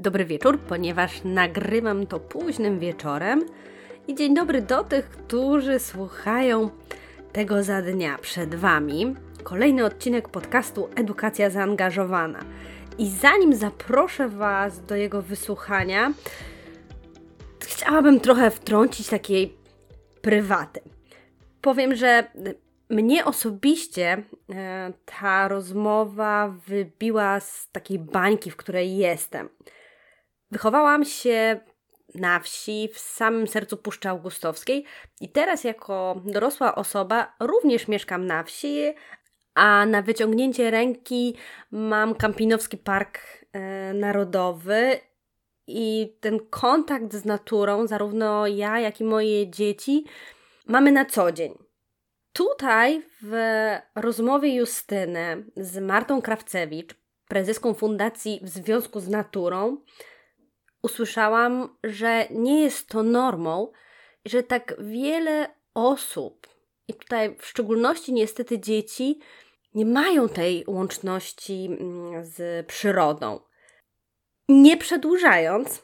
Dobry wieczór, ponieważ nagrywam to późnym wieczorem. I dzień dobry do tych, którzy słuchają tego za dnia przed Wami. Kolejny odcinek podcastu Edukacja Zaangażowana. I zanim zaproszę Was do jego wysłuchania, chciałabym trochę wtrącić takiej prywaty. Powiem, że mnie osobiście e, ta rozmowa wybiła z takiej bańki, w której jestem. Wychowałam się na wsi, w samym sercu Puszczy Augustowskiej i teraz jako dorosła osoba również mieszkam na wsi, a na wyciągnięcie ręki mam Kampinowski Park e, Narodowy i ten kontakt z naturą, zarówno ja, jak i moje dzieci, mamy na co dzień. Tutaj w rozmowie Justyny z Martą Krawcewicz, prezeską Fundacji w Związku z Naturą, usłyszałam, że nie jest to normą, że tak wiele osób, i tutaj w szczególności niestety dzieci, nie mają tej łączności mm, z przyrodą. Nie przedłużając,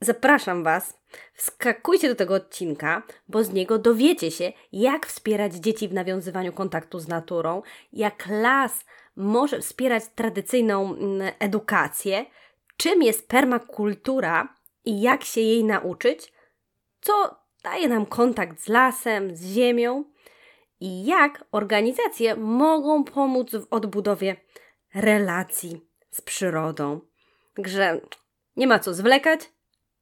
zapraszam Was, wskakujcie do tego odcinka, bo z niego dowiecie się, jak wspierać dzieci w nawiązywaniu kontaktu z naturą, jak las może wspierać tradycyjną mm, edukację, czym jest permakultura i jak się jej nauczyć, co daje nam kontakt z lasem, z ziemią i jak organizacje mogą pomóc w odbudowie relacji z przyrodą. Także nie ma co zwlekać,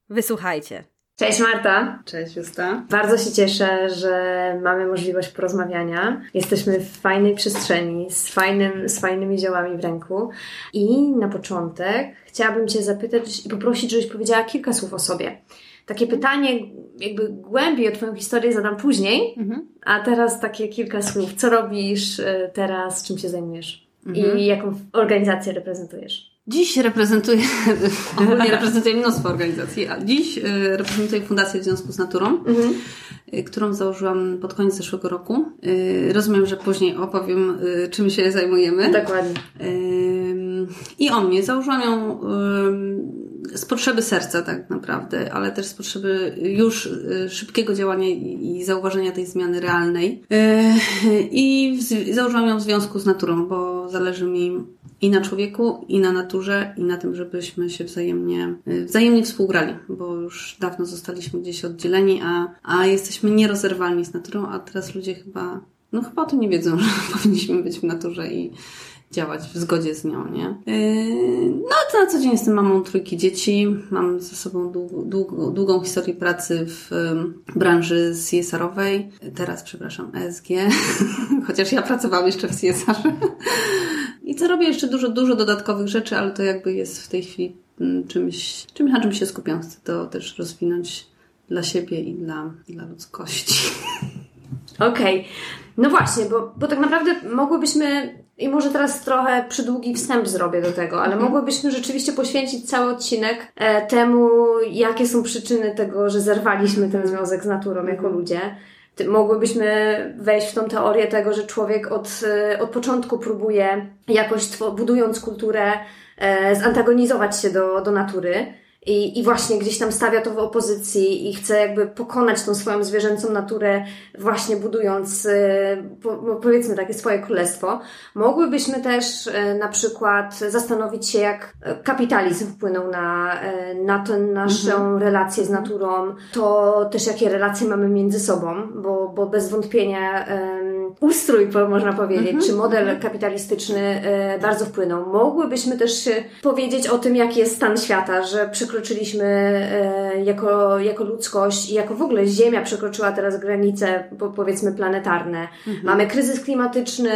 wysłuchajcie. Cześć Marta. Cześć Justa. Bardzo się cieszę, że mamy możliwość porozmawiania. Jesteśmy w fajnej przestrzeni, z, fajnym, z fajnymi ziołami w ręku. I na początek chciałabym Cię zapytać i poprosić, żebyś powiedziała kilka słów o sobie. Takie pytanie, jakby głębiej o Twoją historię zadam później, mhm. a teraz takie kilka słów. Co robisz y, teraz, czym się zajmujesz mhm. i jaką organizację reprezentujesz? Dziś reprezentuję, ogólnie reprezentuję mnóstwo organizacji, a dziś y, reprezentuję Fundację w Związku z Naturą, mhm. Y, którą założyłam pod koniec zeszłego roku. Y, rozumiem, że później opowiem, czym się zajmujemy. Dokładnie. I o mnie. Założyłam ją z potrzeby serca tak naprawdę, ale też z potrzeby już szybkiego działania i zauważenia tej zmiany realnej. I założyłam ją w związku z naturą, bo zależy mi i na człowieku, i na naturze, i na tym, żebyśmy się wzajemnie, y, wzajemnie współgrali, bo już dawno zostaliśmy gdzieś oddzieleni, a, a jesteśmy nierozerwalni z naturą, a teraz ludzie chyba, no chyba o tym nie wiedzą, że powinniśmy być w naturze i działać w zgodzie z nią, nie? Yy, no to na co dzień jestem mamą trójki dzieci, mam ze sobą długą, długą historię pracy w branży CSR-owej, teraz przepraszam, ESG, chociaż ja pracowałam jeszcze w CSR. I co robię jeszcze dużo, dużo dodatkowych rzeczy, ale to jakby jest w tej chwili mm, czymś, czymś na czym się skupiam. Chcę to też rozwinąć dla siebie i dla, dla ludzkości. Okej. Okay. No właśnie, bo, bo tak naprawdę mogłybyśmy, i może teraz trochę przydługi wstęp zrobię do tego, ale mhm. mogłybyśmy rzeczywiście poświęcić cały odcinek e, temu, jakie są przyczyny tego, że zerwaliśmy ten związek z naturą jako mhm. ludzie mogłybyśmy wejść w tą teorię tego, że człowiek od, e, od początku próbuje jakoś, budując kulturę, e, zantagonizować się do, do natury i, I właśnie gdzieś tam stawia to w opozycji i chce jakby pokonać tą swoją zwierzęcą naturę, właśnie budując, y, no, powiedzmy takie swoje królestwo. Mogłybyśmy też y, na przykład zastanowić się, jak kapitalizm wpłynął na, y, na tę naszą mhm. relację z naturą, to też jakie relacje mamy między sobą, bo, bo bez wątpienia ustrój, można powiedzieć, mhm. czy model mhm. kapitalistyczny bardzo wpłynął. Mogłybyśmy też powiedzieć o tym, jaki jest stan świata, że przykro przekroczyliśmy e, jako, jako ludzkość i jako w ogóle Ziemia przekroczyła teraz granice, powiedzmy, planetarne. Mhm. Mamy kryzys klimatyczny,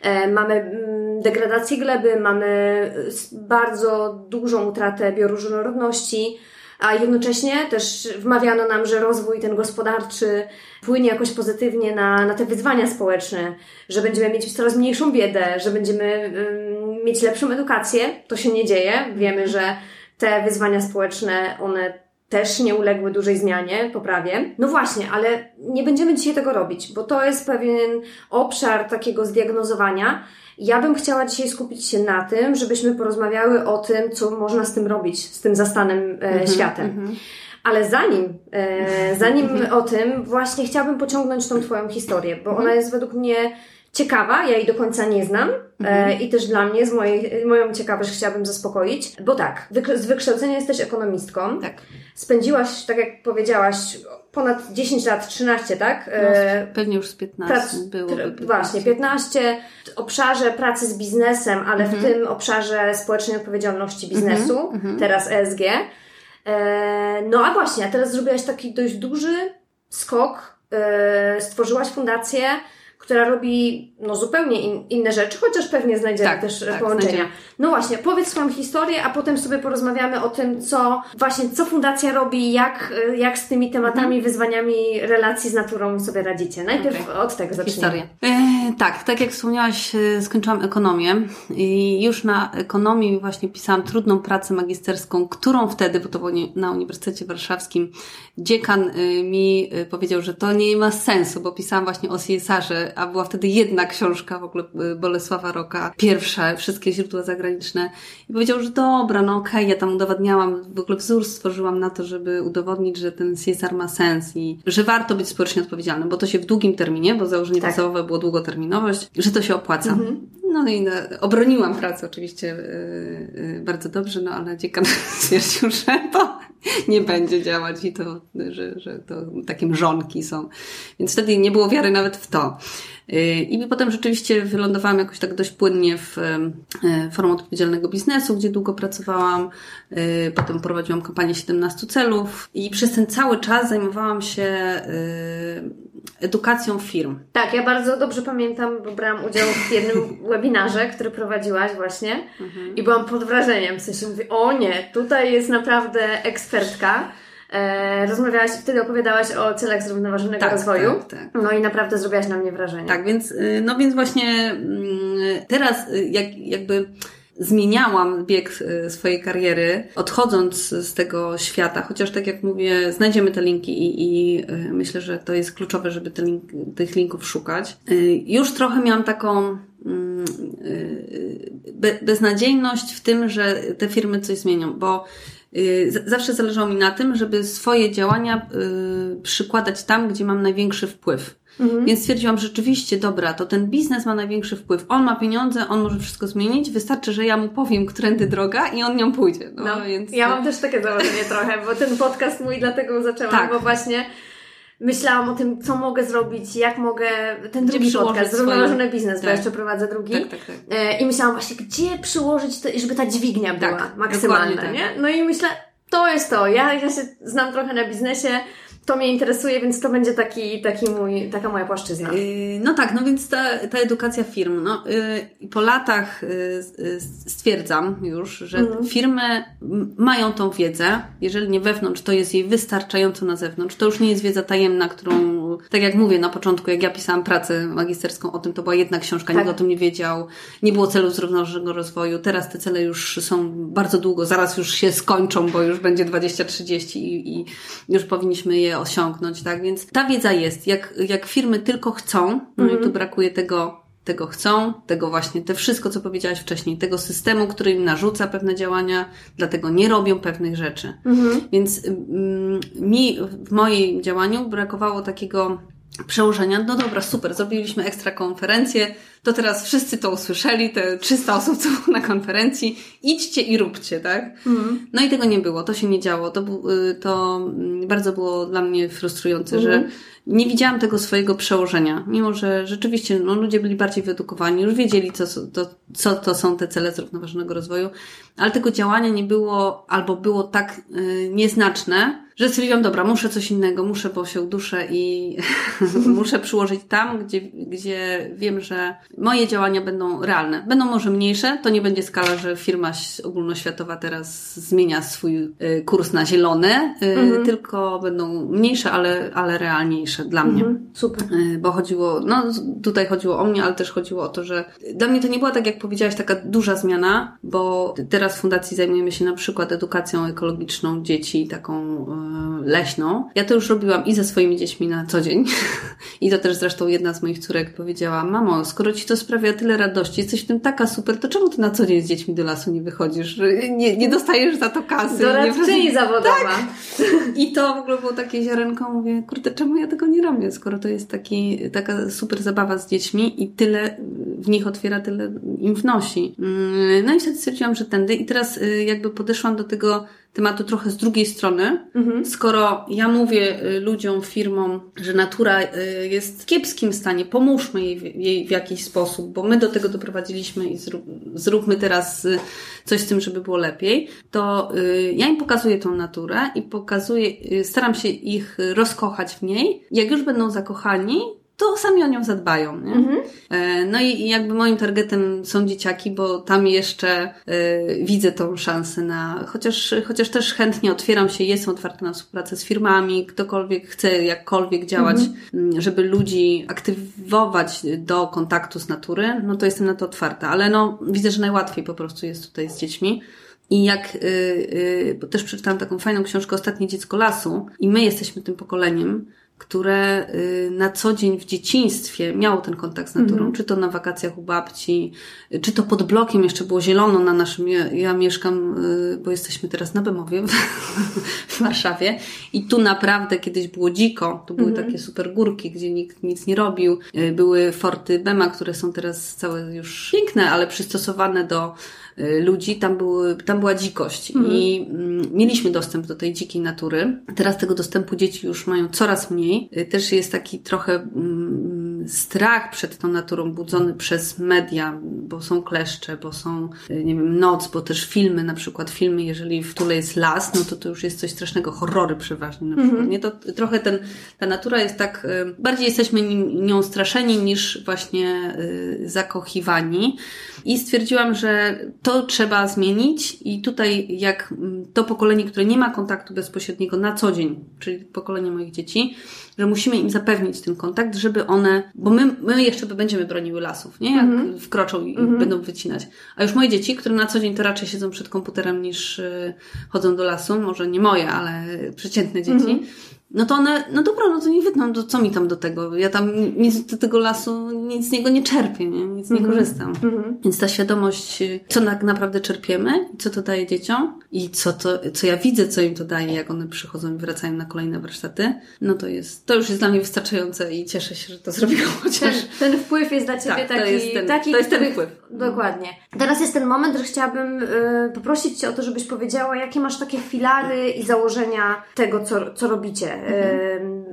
e, mamy mm, degradację gleby, mamy bardzo dużą utratę bioróżnorodności a jednocześnie też wmawiano nam, że rozwój ten gospodarczy płynie jakoś pozytywnie na, na te wyzwania społeczne, że będziemy mieć coraz mniejszą biedę, że będziemy um, mieć lepszą edukację. To się nie dzieje. Wiemy, że te wyzwania społeczne, one też nie uległy dużej zmianie, poprawie. No właśnie, ale nie będziemy dzisiaj tego robić, bo to jest pewien obszar takiego zdiagnozowania Ja bym chciała dzisiaj skupić się na tym, żebyśmy porozmawiały o tym, co można z tym robić, z tym zastanym e, światem. Ale zanim, e, zanim o tym, właśnie chciałabym pociągnąć tą Twoją historię, bo ona jest według mnie ciekawa, ja jej do końca nie znam e, i też dla mnie, z mojej, moją ciekawość chciałabym zaspokoić, bo tak, wyk- z wykształcenia jesteś ekonomistką. Tak. Spędziłaś, tak jak powiedziałaś, ponad 10 lat, 13, tak? No, E, pewnie już z 15 prac, byłoby. tr- 15. Właśnie, 15 w obszarze pracy z biznesem, ale w tym obszarze społecznej odpowiedzialności biznesu, teraz ESG. E, no a właśnie, a teraz zrobiłaś taki dość duży skok, stworzyłaś fundację, która robi no, zupełnie in, inne rzeczy, chociaż pewnie znajdziemy Tak, też tak, połączenia. znajdziemy. No właśnie, powiedz swoją historię, a potem sobie porozmawiamy o tym, co właśnie, co fundacja robi, jak, jak z tymi tematami, wyzwaniami relacji z naturą sobie radzicie. Najpierw Okej. od tego zacznijmy. Historię. E, tak, tak jak wspomniałaś, e, skończyłam ekonomię i już na ekonomii właśnie pisałam trudną pracę magisterską, którą wtedy, bo to było na Uniwersytecie Warszawskim, dziekan e, mi e, powiedział, że to nie ma sensu, bo pisałam właśnie o CSR-ze, a była wtedy jedna książka w ogóle e, Bolesława Roka, pierwsza, wszystkie źródła zagraniczne i powiedział, że dobra, no okej, ja tam udowadniałam, w ogóle wzór stworzyłam na to, żeby udowodnić, że ten CSR ma sens i że warto być społecznie odpowiedzialnym, bo to się w długim terminie, bo założenie Tak. podstawowe było długoterminowość, że to się opłaca. No i no, obroniłam pracę oczywiście yy, yy, bardzo dobrze, no ale dziekan stwierdził, że to nie będzie działać i to, że, że to takie mrzonki są. Więc wtedy nie było wiary nawet w to. Yy, I potem rzeczywiście wylądowałam jakoś tak dość płynnie w yy, forum odpowiedzialnego biznesu, gdzie długo pracowałam. Potem prowadziłam kampanię 17 celów i przez ten cały czas zajmowałam się edukacją firm. Tak, ja bardzo dobrze pamiętam, bo brałam udział w jednym webinarze, który prowadziłaś właśnie i byłam pod wrażeniem. W sensie mówię, o nie, tutaj jest naprawdę ekspertka. E, rozmawiałaś, wtedy opowiadałaś o celach zrównoważonego Tak, rozwoju. tak, tak. No i naprawdę zrobiłaś na mnie wrażenie. Tak, więc, y, no więc właśnie mm, teraz y, jak, jakby zmieniałam bieg y, swojej kariery, odchodząc z tego świata, chociaż tak jak mówię, znajdziemy te linki i, i myślę, że to jest kluczowe, żeby te link, tych linków szukać. Już trochę miałam taką mm, be, beznadziejność w tym, że te firmy coś zmienią, bo zawsze zależało mi na tym, żeby swoje działania y, przykładać tam, gdzie mam największy wpływ. Więc stwierdziłam, że rzeczywiście, dobra, to ten biznes ma największy wpływ. On ma pieniądze, on może wszystko zmienić. Wystarczy, że ja mu powiem, którędy droga i on nią pójdzie. No, No, więc... Ja mam też takie założenie trochę, bo ten podcast mój dlatego zaczęłam, Tak. bo właśnie myślałam o tym, co mogę zrobić, jak mogę, ten Gdzie drugi przyłożyć podcast, zrównoważony biznes, bo Tak. jeszcze prowadzę drugi. Tak, tak, tak. E, I myślałam właśnie, gdzie przyłożyć to, żeby ta dźwignia była Tak, maksymalna, tak. nie? No i myślę, to jest to. Ja, ja się znam trochę na biznesie, to mnie interesuje, więc to będzie taki, taki mój, taka moja płaszczyzna. Yy, No tak, no więc ta, ta edukacja firm. No, yy, po latach yy, stwierdzam już, że Mhm. firmy mają tą wiedzę. Jeżeli nie wewnątrz, to jest jej wystarczająco na zewnątrz. To już nie jest wiedza tajemna, którą, tak jak mówię na początku, jak ja pisałam pracę magisterską o tym, to była jedna książka, Tak. nikt o tym nie wiedział. Nie było celów zrównoważonego rozwoju. Teraz te cele już są bardzo długo, zaraz już się skończą, bo już będzie 20-30 i, i już powinniśmy je osiągnąć, tak? Więc ta wiedza jest. Jak, jak firmy tylko chcą, no i tu brakuje tego, tego chcą, tego właśnie, te wszystko, co powiedziałaś wcześniej, tego systemu, który im narzuca pewne działania, dlatego nie robią pewnych rzeczy. Więc mm, mi w moim działaniu brakowało takiego przełożenia. No dobra, super, zrobiliśmy ekstra konferencję, to teraz wszyscy to usłyszeli, te 300 osób, co było na konferencji, idźcie i róbcie, tak? No i tego nie było, to się nie działo. To, y, to mm, bardzo było dla mnie frustrujące, że nie widziałam tego swojego przełożenia, mimo że rzeczywiście no, ludzie byli bardziej wyedukowani, już wiedzieli, co, to, co to są te cele zrównoważonego rozwoju, ale tego działania nie było, albo było tak y, nieznaczne, że stwierdziłam, dobra, muszę coś innego, muszę, bo się uduszę i muszę przyłożyć tam, gdzie, gdzie wiem, że moje działania będą realne. Będą może mniejsze, to nie będzie skala, że firma ogólnoświatowa teraz zmienia swój y, kurs na zielony, y, tylko będą mniejsze, ale, ale realniejsze dla mnie. Super. Y, Bo chodziło, no tutaj chodziło o mnie, ale też chodziło o to, że dla mnie to nie była tak, jak powiedziałaś, taka duża zmiana, bo teraz w fundacji zajmujemy się na przykład edukacją ekologiczną dzieci, taką leśną. Ja to już robiłam i ze swoimi dziećmi na co dzień. I to też zresztą jedna z moich córek powiedziała, mamo, skoro ci ci to sprawia tyle radości, jesteś w tym taka super, to czemu ty na co dzień z dziećmi do lasu nie wychodzisz? Nie, nie dostajesz za to kasy. Doradczyni zawodowa. Tak. I to w ogóle było takie ziarenko, mówię, kurde, czemu ja tego nie robię, skoro to jest taki, taka super zabawa z dziećmi i tyle w nich otwiera, tyle im wnosi. Mm, no i wtedy stwierdziłam, że tędy i teraz y, jakby podeszłam do tego tematu trochę z drugiej strony. Mhm. Skoro ja mówię y, ludziom, firmom, że natura y, jest w kiepskim stanie, pomóżmy jej, jej w jakiś sposób, bo my do tego doprowadziliśmy i zrób, zróbmy teraz coś z tym, żeby było lepiej, to ja im pokazuję tą naturę i pokazuję, staram się ich rozkochać w niej. Jak już będą zakochani, to sami o nią zadbają. Nie? Mhm. E, no i jakby moim targetem są dzieciaki, bo tam jeszcze y, widzę tą szansę na, chociaż, chociaż też chętnie otwieram się, jestem otwarta na współpracę z firmami, ktokolwiek chce jakkolwiek działać, mhm. żeby ludzi aktywować do kontaktu z natury, no to jestem na to otwarta, ale no widzę, że najłatwiej po prostu jest tutaj z dziećmi. I jak, yy, yy, bo też przeczytałam taką fajną książkę Ostatnie dziecko lasu i my jesteśmy tym pokoleniem, które y, na co dzień w dzieciństwie miało ten kontakt z naturą, mm -hmm. czy to na wakacjach u babci, czy to pod blokiem jeszcze było zielono na naszym, ja, ja mieszkam, y, bo jesteśmy teraz na Bemowie w Warszawie i tu naprawdę kiedyś było dziko, to były mm -hmm. takie super górki, gdzie nikt nic nie robił, y, były forty Bema, które są teraz całe już piękne, ale przystosowane do Y, ludzi, tam, były, tam była dzikość mhm. i mm, mieliśmy dostęp do tej dzikiej natury. Teraz tego dostępu dzieci już mają coraz mniej. Y, też jest taki trochę mm, strach przed tą naturą budzony przez media, bo są kleszcze, bo są, y, nie wiem, noc, bo też filmy, na przykład filmy, jeżeli w tule jest las, no to to już jest coś strasznego, horrory przeważnie na przykład. Mhm. Nie, to trochę ten, ta natura jest tak, bardziej jesteśmy nią straszeni niż właśnie zakochiwani. I stwierdziłam, że to trzeba zmienić i tutaj jak to pokolenie, które nie ma kontaktu bezpośredniego na co dzień, czyli pokolenie moich dzieci, że musimy im zapewnić ten kontakt, żeby one, bo my, my jeszcze będziemy broniły lasów, nie? Jak mm -hmm. wkroczą i mm -hmm. będą wycinać. A już moje dzieci, które na co dzień to raczej siedzą przed komputerem niż y, chodzą do lasu, może nie moje, ale przeciętne dzieci, mm -hmm no to one, no dobra, no to nie wytnę, to co mi tam do tego? Ja tam nic do tego lasu, nic z niego nie czerpię, nie? nic nie mm -hmm. korzystam. Mm -hmm. Więc ta świadomość, co tak naprawdę czerpiemy co to daje dzieciom i co to, co ja widzę, co im to daje, jak one przychodzą i wracają na kolejne warsztaty, no to jest, to już jest dla mnie wystarczające i cieszę się, że to zrobiłam chociaż. Ten, ten wpływ jest dla Ciebie tak, taki, to jest ten, taki, to jest ten wpływ. Dokładnie. Teraz jest ten moment, że chciałabym y, poprosić Cię o to, żebyś powiedziała, jakie masz takie filary i założenia tego, co, co robicie. Mhm.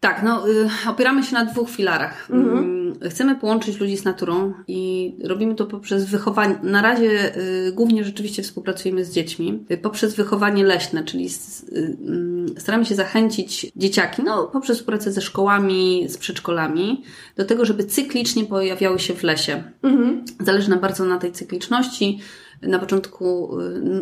Tak, no y, opieramy się na dwóch filarach. Mhm. Mm, chcemy połączyć ludzi z naturą i robimy to poprzez wychowanie. Na razie y, głównie rzeczywiście współpracujemy z dziećmi. Y, poprzez wychowanie leśne, czyli mm, staramy się zachęcić dzieciaki, no poprzez współpracę ze szkołami, z przedszkolami, do tego, żeby cyklicznie pojawiały się w lesie. Mhm. Zależy nam bardzo na tej cykliczności na początku y,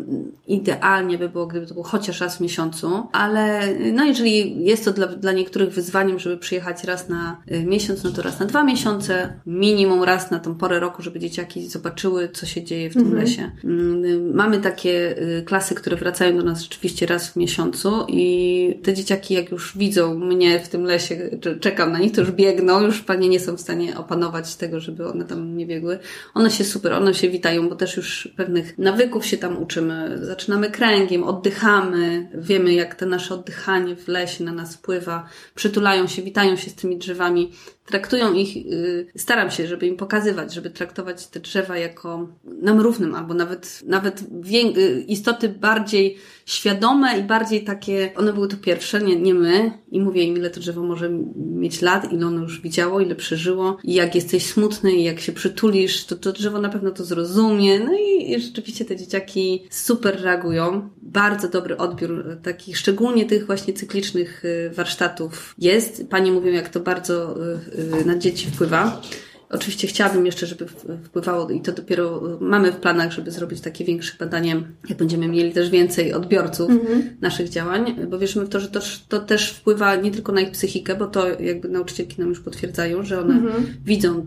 idealnie by było, gdyby to było chociaż raz w miesiącu, ale no jeżeli jest to dla, dla niektórych wyzwaniem, żeby przyjechać raz na y, miesiąc, no to raz na dwa miesiące, minimum raz na tą porę roku, żeby dzieciaki zobaczyły, co się dzieje w tym mhm. lesie. Mm, mamy takie y, klasy, które wracają do nas rzeczywiście raz w miesiącu i te dzieciaki, jak już widzą mnie w tym lesie, czekam na nich, to już biegną, już panie nie są w stanie opanować tego, żeby one tam nie biegły. One się super, one się witają, bo też już pewnie pewnych nawyków się tam uczymy. Zaczynamy kręgiem, oddychamy, wiemy jak to nasze oddychanie w lesie na nas wpływa, przytulają się, witają się z tymi drzewami traktują ich, y, staram się, żeby im pokazywać, żeby traktować te drzewa jako nam równym, albo nawet, nawet y, istoty bardziej świadome i bardziej takie, one były to pierwsze, nie, nie my. I mówię im, ile to drzewo może mieć lat, ile ono już widziało, ile przeżyło. I jak jesteś smutny i jak się przytulisz, to to drzewo na pewno to zrozumie. No i, i rzeczywiście te dzieciaki super reagują. Bardzo dobry odbiór takich, szczególnie tych właśnie cyklicznych y, warsztatów jest. Pani mówią, jak to bardzo na dzieci wpływa. Oczywiście chciałabym jeszcze, żeby wpływało i to dopiero mamy w planach, żeby zrobić takie większe badanie, jak będziemy mieli też więcej odbiorców mhm. naszych działań, bo wierzymy w to, że to, to, też wpływa nie tylko na ich psychikę, bo to jakby nauczycielki nam już potwierdzają, że one mhm. widzą,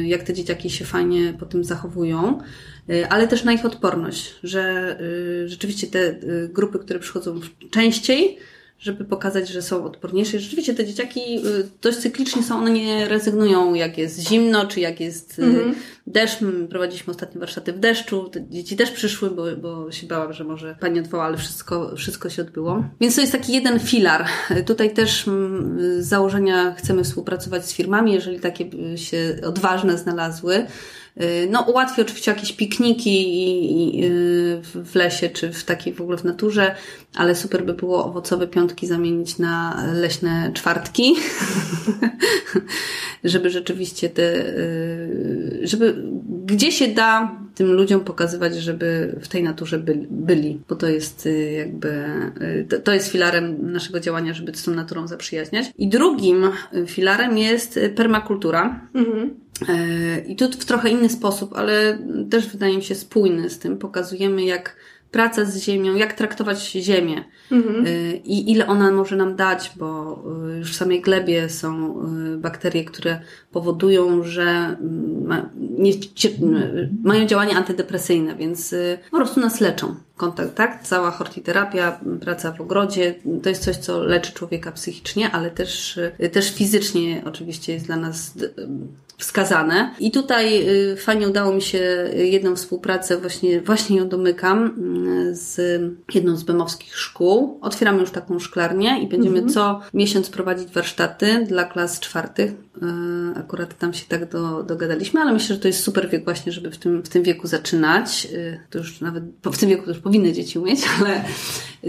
y, jak te dzieciaki się fajnie po tym zachowują, y, ale też na ich odporność, że rzeczywiście te grupy, które przychodzą częściej, żeby pokazać, że są odporniejsze. Rzeczywiście te dzieciaki y, dość cyklicznie są, one nie rezygnują, jak jest zimno, czy jak jest mm-hmm. deszcz. My prowadziliśmy ostatnie warsztaty w deszczu. Te dzieci też przyszły, bo, bo się bałam, że może pani odwoła, ale wszystko, wszystko się odbyło. Więc to jest taki jeden filar. Tutaj też mm, z założenia chcemy współpracować z firmami, jeżeli takie się odważne znalazły Y, no, ułatwi oczywiście jakieś pikniki y, w lesie, czy w takiej w ogóle w naturze, ale super by było owocowe piątki zamienić na leśne czwartki, żeby rzeczywiście te, y, żeby gdzie się da tym ludziom pokazywać, żeby w tej naturze byli bo to jest jakby, to jest filarem naszego działania, żeby z tą naturą zaprzyjaźniać. I drugim filarem jest permakultura. Mhm. E, I tu w trochę inny sposób, ale też wydaje mi się spójny z tym. Pokazujemy, jak praca z ziemią, jak traktować ziemię mhm. E, i ile ona może nam dać, bo e, już w samej glebie są bakterie, które powodują, że ma, nie, mają działanie antydepresyjne, więc po prostu nas leczą. Kontakt, tak? Cała hortiterapia, praca w ogrodzie, to jest coś, co leczy człowieka psychicznie, ale też, też fizycznie oczywiście jest dla nas wskazane. I tutaj y, fajnie udało mi się jedną współpracę, właśnie, właśnie ją domykam y, z jedną z bemowskich szkół. Otwieramy już taką szklarnię i będziemy mhm. co miesiąc prowadzić warsztaty dla klas czwartych. Y, akurat tam się tak do, dogadaliśmy, ale myślę, że to jest super wiek właśnie, żeby w tym, w tym wieku zaczynać. To już nawet w tym wieku też powinny dzieci umieć, ale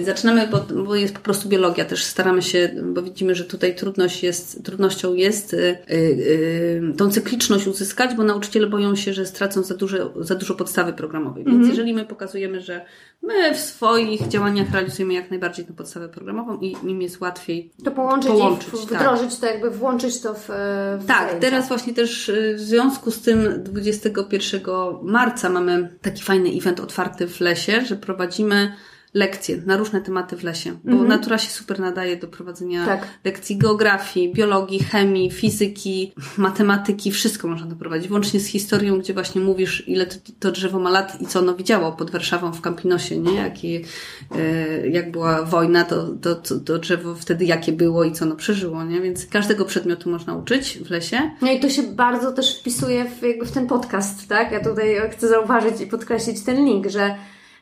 zaczynamy, bo, bo jest po prostu biologia. Też staramy się, bo widzimy, że tutaj trudność jest, trudnością jest yy, yy, tą cykliczność uzyskać, bo nauczyciele boją się, że stracą za, duże, za dużo podstawy programowej. Więc mhm. jeżeli my pokazujemy, że my w swoich działaniach realizujemy jak najbardziej tę podstawę programową i im jest łatwiej to połączyć, połączyć i tak. wdrożyć to, jakby włączyć to w, w Tak, zajęcia. teraz właśnie też y, w związku z tym 21 marca mamy taki fajny event otwarty w lesie, że prowadzimy lekcje na różne tematy w lesie, bo mhm. natura się super nadaje do prowadzenia tak. lekcji geografii, biologii, chemii, fizyki, matematyki, wszystko można doprowadzić, włącznie z historią, gdzie właśnie mówisz, ile to, to drzewo ma lat i co ono widziało pod Warszawą w Campinosie, nie? Jaki, e, jak była wojna, to, to, to, to drzewo wtedy jakie było i co ono przeżyło, nie? Więc każdego przedmiotu można uczyć w lesie. No i to się bardzo też wpisuje w, w ten podcast, tak? Ja tutaj chcę zauważyć i podkreślić ten link, że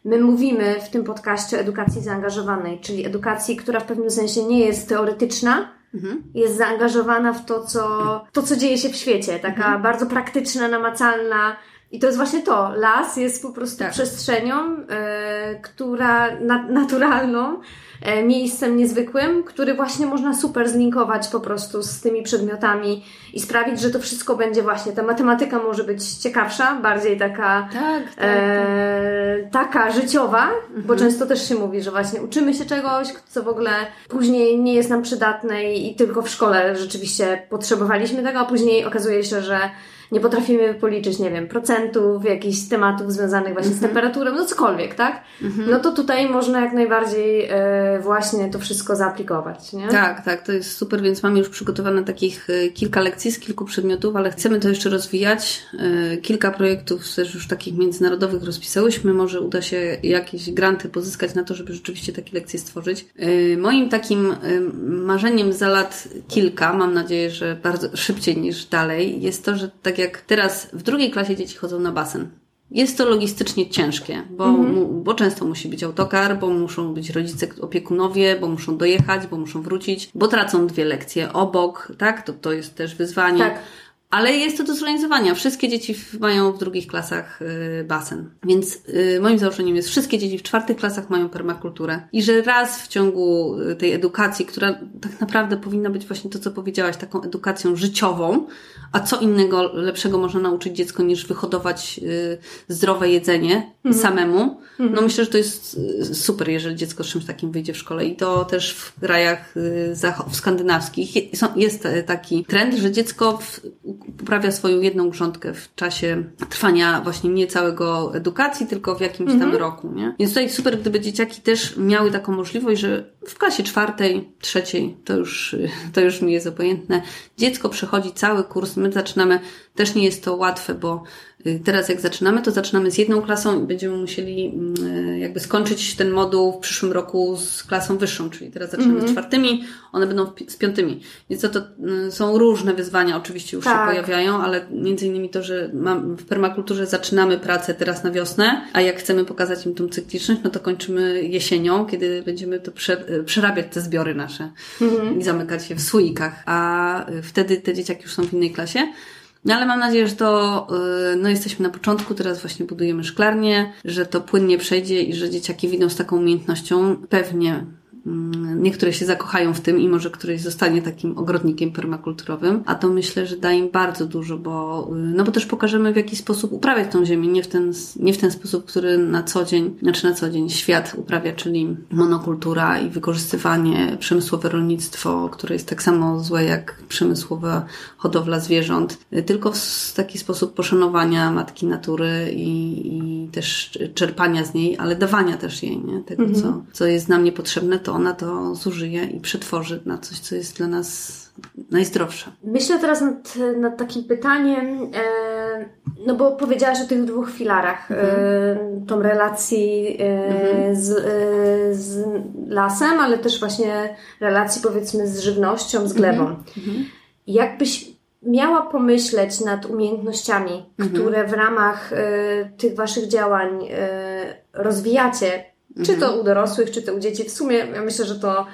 My mówimy w tym podcaście o edukacji zaangażowanej, czyli edukacji, która w pewnym sensie nie jest teoretyczna, mhm. jest zaangażowana w to co, to, co dzieje się w świecie, taka mhm. bardzo praktyczna, namacalna. I to jest właśnie to. Las jest po prostu tak. przestrzenią, y, która na, naturalną, miejscem niezwykłym, który właśnie można super zlinkować po prostu z tymi przedmiotami i sprawić, że to wszystko będzie właśnie, ta matematyka może być ciekawsza, bardziej taka, tak, tak, e, tak. taka życiowa, mhm. bo często też się mówi, że właśnie uczymy się czegoś, co w ogóle później nie jest nam przydatne i, i tylko w szkole rzeczywiście potrzebowaliśmy tego, a później okazuje się, że nie potrafimy policzyć, nie wiem, procentów, jakichś tematów związanych właśnie z mhm. temperaturą, no cokolwiek, tak? Mhm. No to tutaj można jak najbardziej e, właśnie to wszystko zaaplikować, nie? Tak, tak, to jest super, więc mamy już przygotowane takich e, kilka lekcji z kilku przedmiotów, ale chcemy to jeszcze rozwijać. E, kilka projektów też już takich międzynarodowych rozpisałyśmy, może uda się jakieś granty pozyskać na to, żeby rzeczywiście takie lekcje stworzyć. Moim takim marzeniem za lat kilka, mam nadzieję, że bardzo szybciej niż dalej, jest to, że tak jak jak teraz w drugiej klasie dzieci chodzą na basen. Jest to logistycznie ciężkie, bo, mhm. bo często musi być autokar, bo muszą być rodzice, opiekunowie, bo muszą dojechać, bo muszą wrócić, bo tracą dwie lekcje obok, tak? To, to jest też wyzwanie. Tak. Ale jest to do zorganizowania. Wszystkie dzieci mają w drugich klasach y, basen. Więc y, moim założeniem jest, wszystkie dzieci w czwartych klasach mają permakulturę. I że raz w ciągu y, tej edukacji, która tak naprawdę powinna być właśnie to, co powiedziałaś, taką edukacją życiową, a co innego lepszego można nauczyć dziecko niż wyhodować zdrowe jedzenie mhm. samemu, no mhm. myślę, że to jest super, jeżeli dziecko z czymś takim wyjdzie w szkole. I to też w krajach skandynawskich jest taki trend, że dziecko w, poprawia swoją jedną grządkę w czasie trwania właśnie nie całego edukacji, tylko w jakimś tam mhm. roku, nie? Więc tutaj super, gdyby dzieciaki też miały taką możliwość, że w klasie czwartej, trzeciej, to już, to już mi jest obojętne. Dziecko przechodzi cały kurs, my zaczynamy, też nie jest to łatwe, bo teraz jak zaczynamy, to zaczynamy z jedną klasą i będziemy musieli y, jakby skończyć ten moduł w przyszłym roku z klasą wyższą, czyli teraz zaczynamy mm -hmm. z mhm. czwartymi, one będą z piątymi. Więc to, to y, są różne wyzwania, oczywiście już tak. się pojawiają, ale między innymi to, że mam, w permakulturze zaczynamy pracę teraz na wiosnę, a jak chcemy pokazać im tą cykliczność, no to kończymy jesienią, kiedy będziemy to prze, przerabiać te zbiory nasze mm -hmm. i zamykać je w słoikach, a wtedy te dzieciaki już są w innej klasie. No ale mam nadzieję, że to, y, no jesteśmy na początku, teraz właśnie budujemy szklarnię, że to płynnie przejdzie i że dzieciaki widzą z taką umiejętnością pewnie niektóre się zakochają w tym i może któryś zostanie takim ogrodnikiem permakulturowym, a to myślę, że da im bardzo dużo, bo, y, no bo też pokażemy w jaki sposób uprawiać tą ziemię, nie w ten, nie w ten sposób, który na co dzień, znaczy na co dzień świat uprawia, czyli monokultura i wykorzystywanie, przemysłowe rolnictwo, które jest tak samo złe jak przemysłowa hodowla zwierząt, y, tylko w taki sposób poszanowania matki natury i, i też czerpania z niej, ale dawania też jej, nie? Tego, mhm. co, co jest nam niepotrzebne, to ona to zużyje i przetworzy na coś, co jest dla nas najzdrowsze. Myślę teraz nad, nad takim pytaniem, e, no bo powiedziałaś o tych dwóch filarach, e, mhm. e, tą relacji e, mhm. z, e, z, lasem, ale też właśnie relacji powiedzmy z żywnością, z glebą. Mhm. mhm. Jakbyś miała pomyśleć nad umiejętnościami, mhm. które w ramach e, tych Waszych działań rozwijacie, czy to u dorosłych, czy to u dzieci. W sumie ja myślę, że to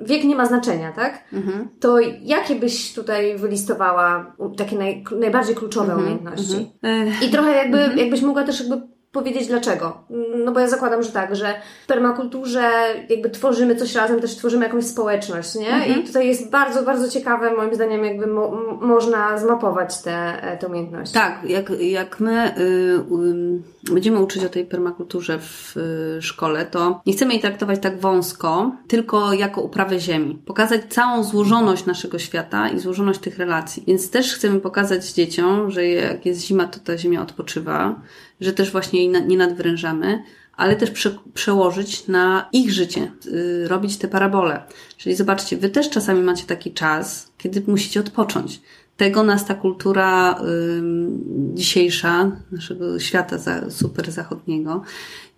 wiek nie ma znaczenia, tak? Mhm. To jakie byś tutaj wylistowała takie naj, najbardziej kluczowe mhm. umiejętności? Mhm. I trochę jakby, mhm. jakbyś mogła też jakby powiedzieć dlaczego. No bo ja zakładam, że tak, że w permakulturze jakby tworzymy coś razem, też tworzymy jakąś społeczność, nie? Mhm. I tutaj jest bardzo, bardzo ciekawe, moim zdaniem, jakby mo można zmapować te, e, te umiejętności. Tak, jak, jak my y, y, będziemy uczyć o tej permakulturze w y, szkole, to nie chcemy jej traktować tak wąsko, tylko jako uprawę ziemi. Pokazać całą złożoność naszego świata i złożoność tych relacji. Więc też chcemy pokazać dzieciom, że jak jest zima, to ta ziemia odpoczywa, że też właśnie jej nie nadwrężamy, ale też prze, przełożyć na ich życie, yy, robić te parabole. Czyli zobaczcie, wy też czasami macie taki czas, kiedy musicie odpocząć. Tego nas ta kultura yy, dzisiejsza, naszego świata za, super zachodniego,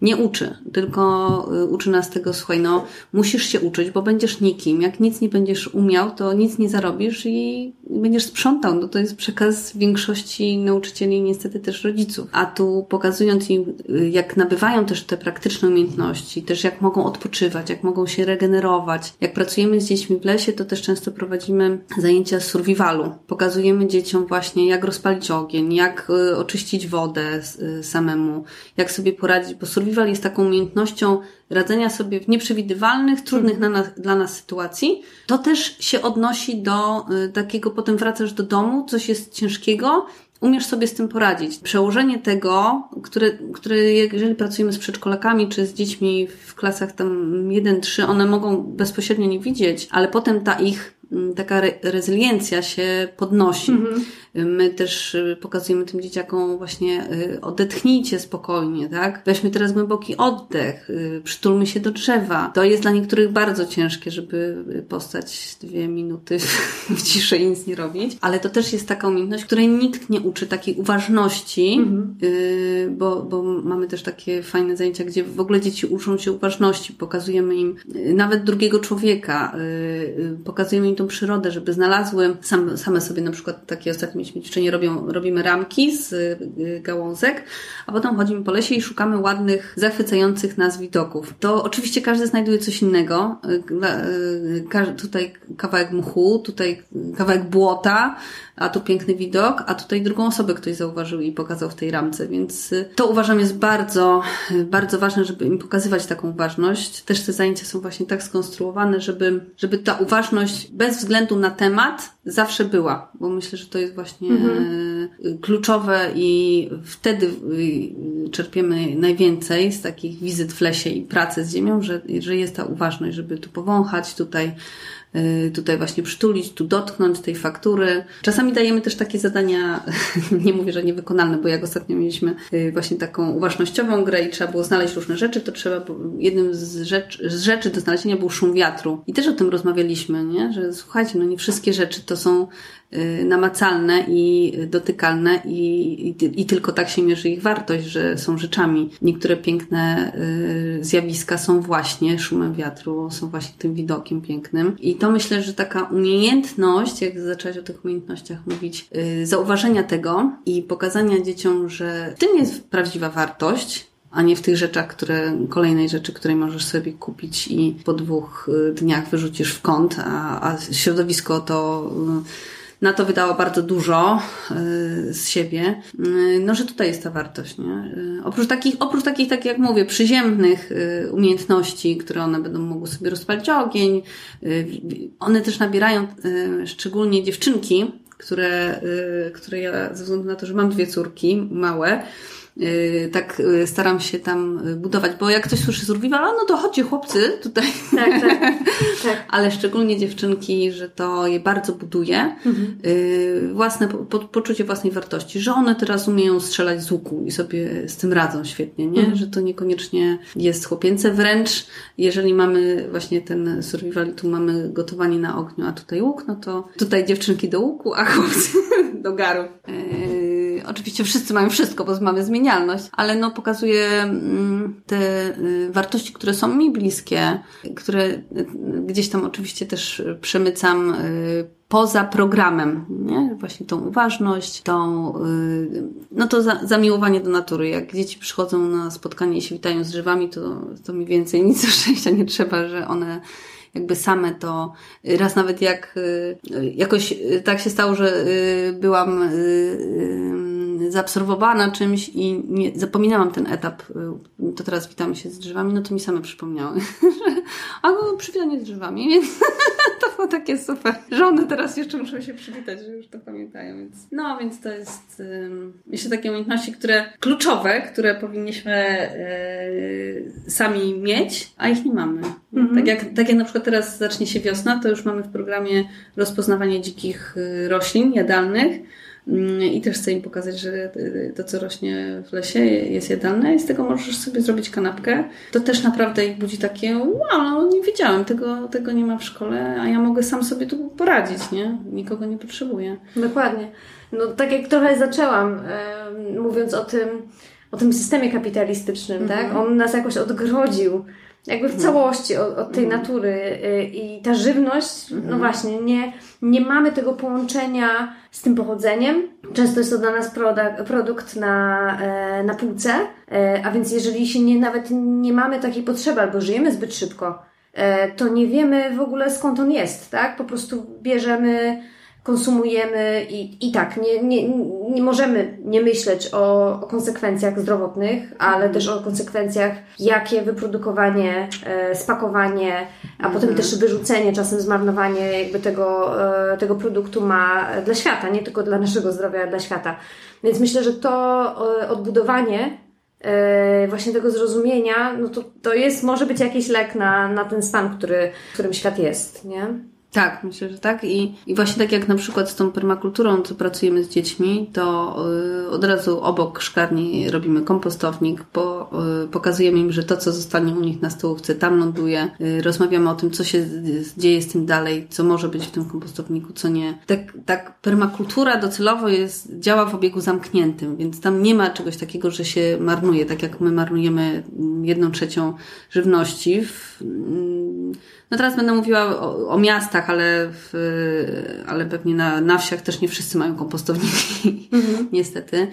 nie uczy, tylko y, uczy nas tego, słuchaj, no, musisz się uczyć, bo będziesz nikim. Jak nic nie będziesz umiał, to nic nie zarobisz i będziesz sprzątał. No to jest przekaz większości nauczycieli, niestety też rodziców. A tu pokazując im, y, jak nabywają też te praktyczne umiejętności, też jak mogą odpoczywać, jak mogą się regenerować. Jak pracujemy z dziećmi w lesie, to też często prowadzimy zajęcia survivalu. Pokazujemy dzieciom właśnie, jak rozpalić ogień, jak y, oczyścić wodę samemu, jak sobie poradzić, bo survival survival jest taką umiejętnością radzenia sobie w nieprzewidywalnych, trudnych mhm. nas, dla nas sytuacji. To też się odnosi do y, takiego, potem wracasz do domu, coś jest ciężkiego, umiesz sobie z tym poradzić. Przełożenie tego, które, które jeżeli pracujemy z przedszkolakami czy z dziećmi w klasach tam 1-3, one mogą bezpośrednio nie widzieć, ale potem ta ich mm, taka re rezyliencja się podnosi. Mhm. My też y, pokazujemy tym dzieciakom właśnie y, odetchnijcie spokojnie, tak? Weźmy teraz głęboki oddech, y, przytulmy się do drzewa. To jest dla niektórych bardzo ciężkie, żeby postać dwie minuty w ciszy i nic nie robić, ale to też jest taka umiejętność, której nikt nie uczy, takiej uważności, mhm. bo, bo mamy też takie fajne zajęcia, gdzie w ogóle dzieci uczą się uważności, pokazujemy im nawet drugiego człowieka, pokazujemy im tą przyrodę, żeby znalazły same sobie na przykład takie ostatnie ćwiczenie, robią, robimy ramki z y, gałązek, a potem chodzimy po lesie i szukamy ładnych, zachwycających nas widoków. To oczywiście każdy znajduje coś innego. Y, y, tutaj kawałek mchu, tutaj kawałek błota, a tu piękny widok, a tutaj drugą osobę ktoś zauważył i pokazał w tej ramce, więc to uważam jest bardzo, bardzo ważne, żeby im pokazywać taką uważność. Też te zajęcia są właśnie tak skonstruowane, żeby, żeby ta uważność bez względu na temat zawsze była, bo myślę, że to jest właśnie mhm. E, kluczowe i wtedy czerpiemy najwięcej z takich wizyt w lesie i pracy z ziemią, że, że jest ta uważność, żeby tu powąchać, tutaj y, tutaj właśnie przytulić, tu dotknąć tej faktury. Czasami dajemy też takie zadania, nie mówię, że niewykonalne, bo jak ostatnio mieliśmy y, właśnie taką uważnościową grę i trzeba było znaleźć różne rzeczy, to trzeba, jednym z rzeczy, z rzeczy do znalezienia był szum wiatru. I też o tym rozmawialiśmy, nie? że słuchajcie, no nie wszystkie rzeczy to są Y, namacalne i dotykalne i, i, i, tylko tak się mierzy ich wartość, że są rzeczami. Niektóre piękne y, zjawiska są właśnie szumem wiatru, są właśnie tym widokiem pięknym. I to myślę, że taka umiejętność, jak zacząć o tych umiejętnościach mówić, y, zauważenia tego i pokazania dzieciom, że w tym jest prawdziwa wartość, a nie w tych rzeczach, które, kolejnej rzeczy, której możesz sobie kupić i po dwóch dniach wyrzucisz w kąt, a, a środowisko to na to wydała bardzo dużo y, z siebie, y, no że tutaj jest ta wartość, nie? Y, oprócz takich, oprócz takich, tak jak mówię, przyziemnych umiejętności, które one będą mogły sobie rozpalić ogień, one też nabierają, szczególnie dziewczynki, które, które ja, ze względu na to, że mam dwie córki małe, tak y, staram się tam y, budować, bo jak ktoś słyszy survival, no to chodźcie chłopcy tutaj. Tak, tak, tak. Ale szczególnie dziewczynki, że to je bardzo buduje. Mhm. Własne, po, poczucie własnej wartości, że one teraz umieją strzelać z łuku i sobie z tym radzą świetnie, nie? Mhm. Że to niekoniecznie jest chłopięce. Wręcz jeżeli mamy właśnie ten survival i tu mamy gotowanie na ogniu, a tutaj łuk, no to tutaj dziewczynki do łuku, a chłopcy do garu. Oczywiście wszyscy mają wszystko, bo mamy zmieniać ale no pokazuje mm, te y, wartości, które są mi bliskie, które y, gdzieś tam oczywiście też przemycam y, poza programem, nie? Właśnie tą uważność, tą, no to za, zamiłowanie do natury. Jak dzieci przychodzą na spotkanie i się witają z drzewami, to, to mi więcej nic do szczęścia nie trzeba, że one jakby same to, raz nawet jak jakoś tak się stało, że byłam zaabsorbowana czymś i nie, zapominałam ten etap, y, to teraz witamy się z drzewami, no to mi same przypomniały, a było przywitanie z drzewami, więc to było takie super, że one teraz jeszcze muszą się przywitać, że już to pamiętają, więc no, więc to jest myślę takie umiejętności, które kluczowe, które powinniśmy e, sami mieć, a ich nie mamy. Mhm. Tak, jak, tak jak na przykład teraz zacznie się wiosna, to już mamy w programie rozpoznawanie dzikich y, roślin jadalnych, I też chcę im pokazać, że to, co rośnie w lesie, jest jadalne i z tego możesz sobie zrobić kanapkę. To też naprawdę ich budzi takie, wow, no nie wiedziałem, tego, tego nie ma w szkole, a ja mogę sam sobie tu poradzić, nie? Nikogo nie potrzebuję. Dokładnie. No tak jak trochę zaczęłam, e, mówiąc o tym, o tym systemie kapitalistycznym, mm tak? Mhm. On nas jakoś odgrodził jakby w mhm. całości od, od tej mhm. natury y, i ta żywność, no mhm. właśnie, nie, nie mamy tego połączenia z tym pochodzeniem. Często jest to dla nas produkt, produkt na, e, na półce, e, a więc jeżeli się nie, nawet nie mamy takiej potrzeby albo żyjemy zbyt szybko, e, to nie wiemy w ogóle skąd on jest, tak? Po prostu bierzemy konsumujemy i, i tak, nie, nie, nie możemy nie myśleć o, o konsekwencjach zdrowotnych, ale mhm. też o konsekwencjach, jakie wyprodukowanie, e, spakowanie, a mhm. potem też wyrzucenie, czasem zmarnowanie jakby tego, e, tego produktu ma dla świata, nie tylko dla naszego zdrowia, ale dla świata. Więc myślę, że to e, odbudowanie e, właśnie tego zrozumienia, no to, to jest, może być jakiś lek na, na ten stan, który, w którym świat jest, nie? Tak, myślę, że tak. I, I właśnie tak jak na przykład z tą permakulturą, co pracujemy z dziećmi, to y, od razu obok szklarni robimy kompostownik, bo y, pokazujemy im, że to, co zostanie u nich na stołówce, tam ląduje. Y, rozmawiamy o tym, co się dzieje z tym dalej, co może być w tym kompostowniku, co nie. Tak, tak permakultura docelowo jest, działa w obiegu zamkniętym, więc tam nie ma czegoś takiego, że się marnuje, tak jak my marnujemy jedną trzecią żywności. W, mm, no teraz będę mówiła o, o miastach, ale, w, ale pewnie na, na wsiach też nie wszyscy mają kompostowniki, mhm. niestety.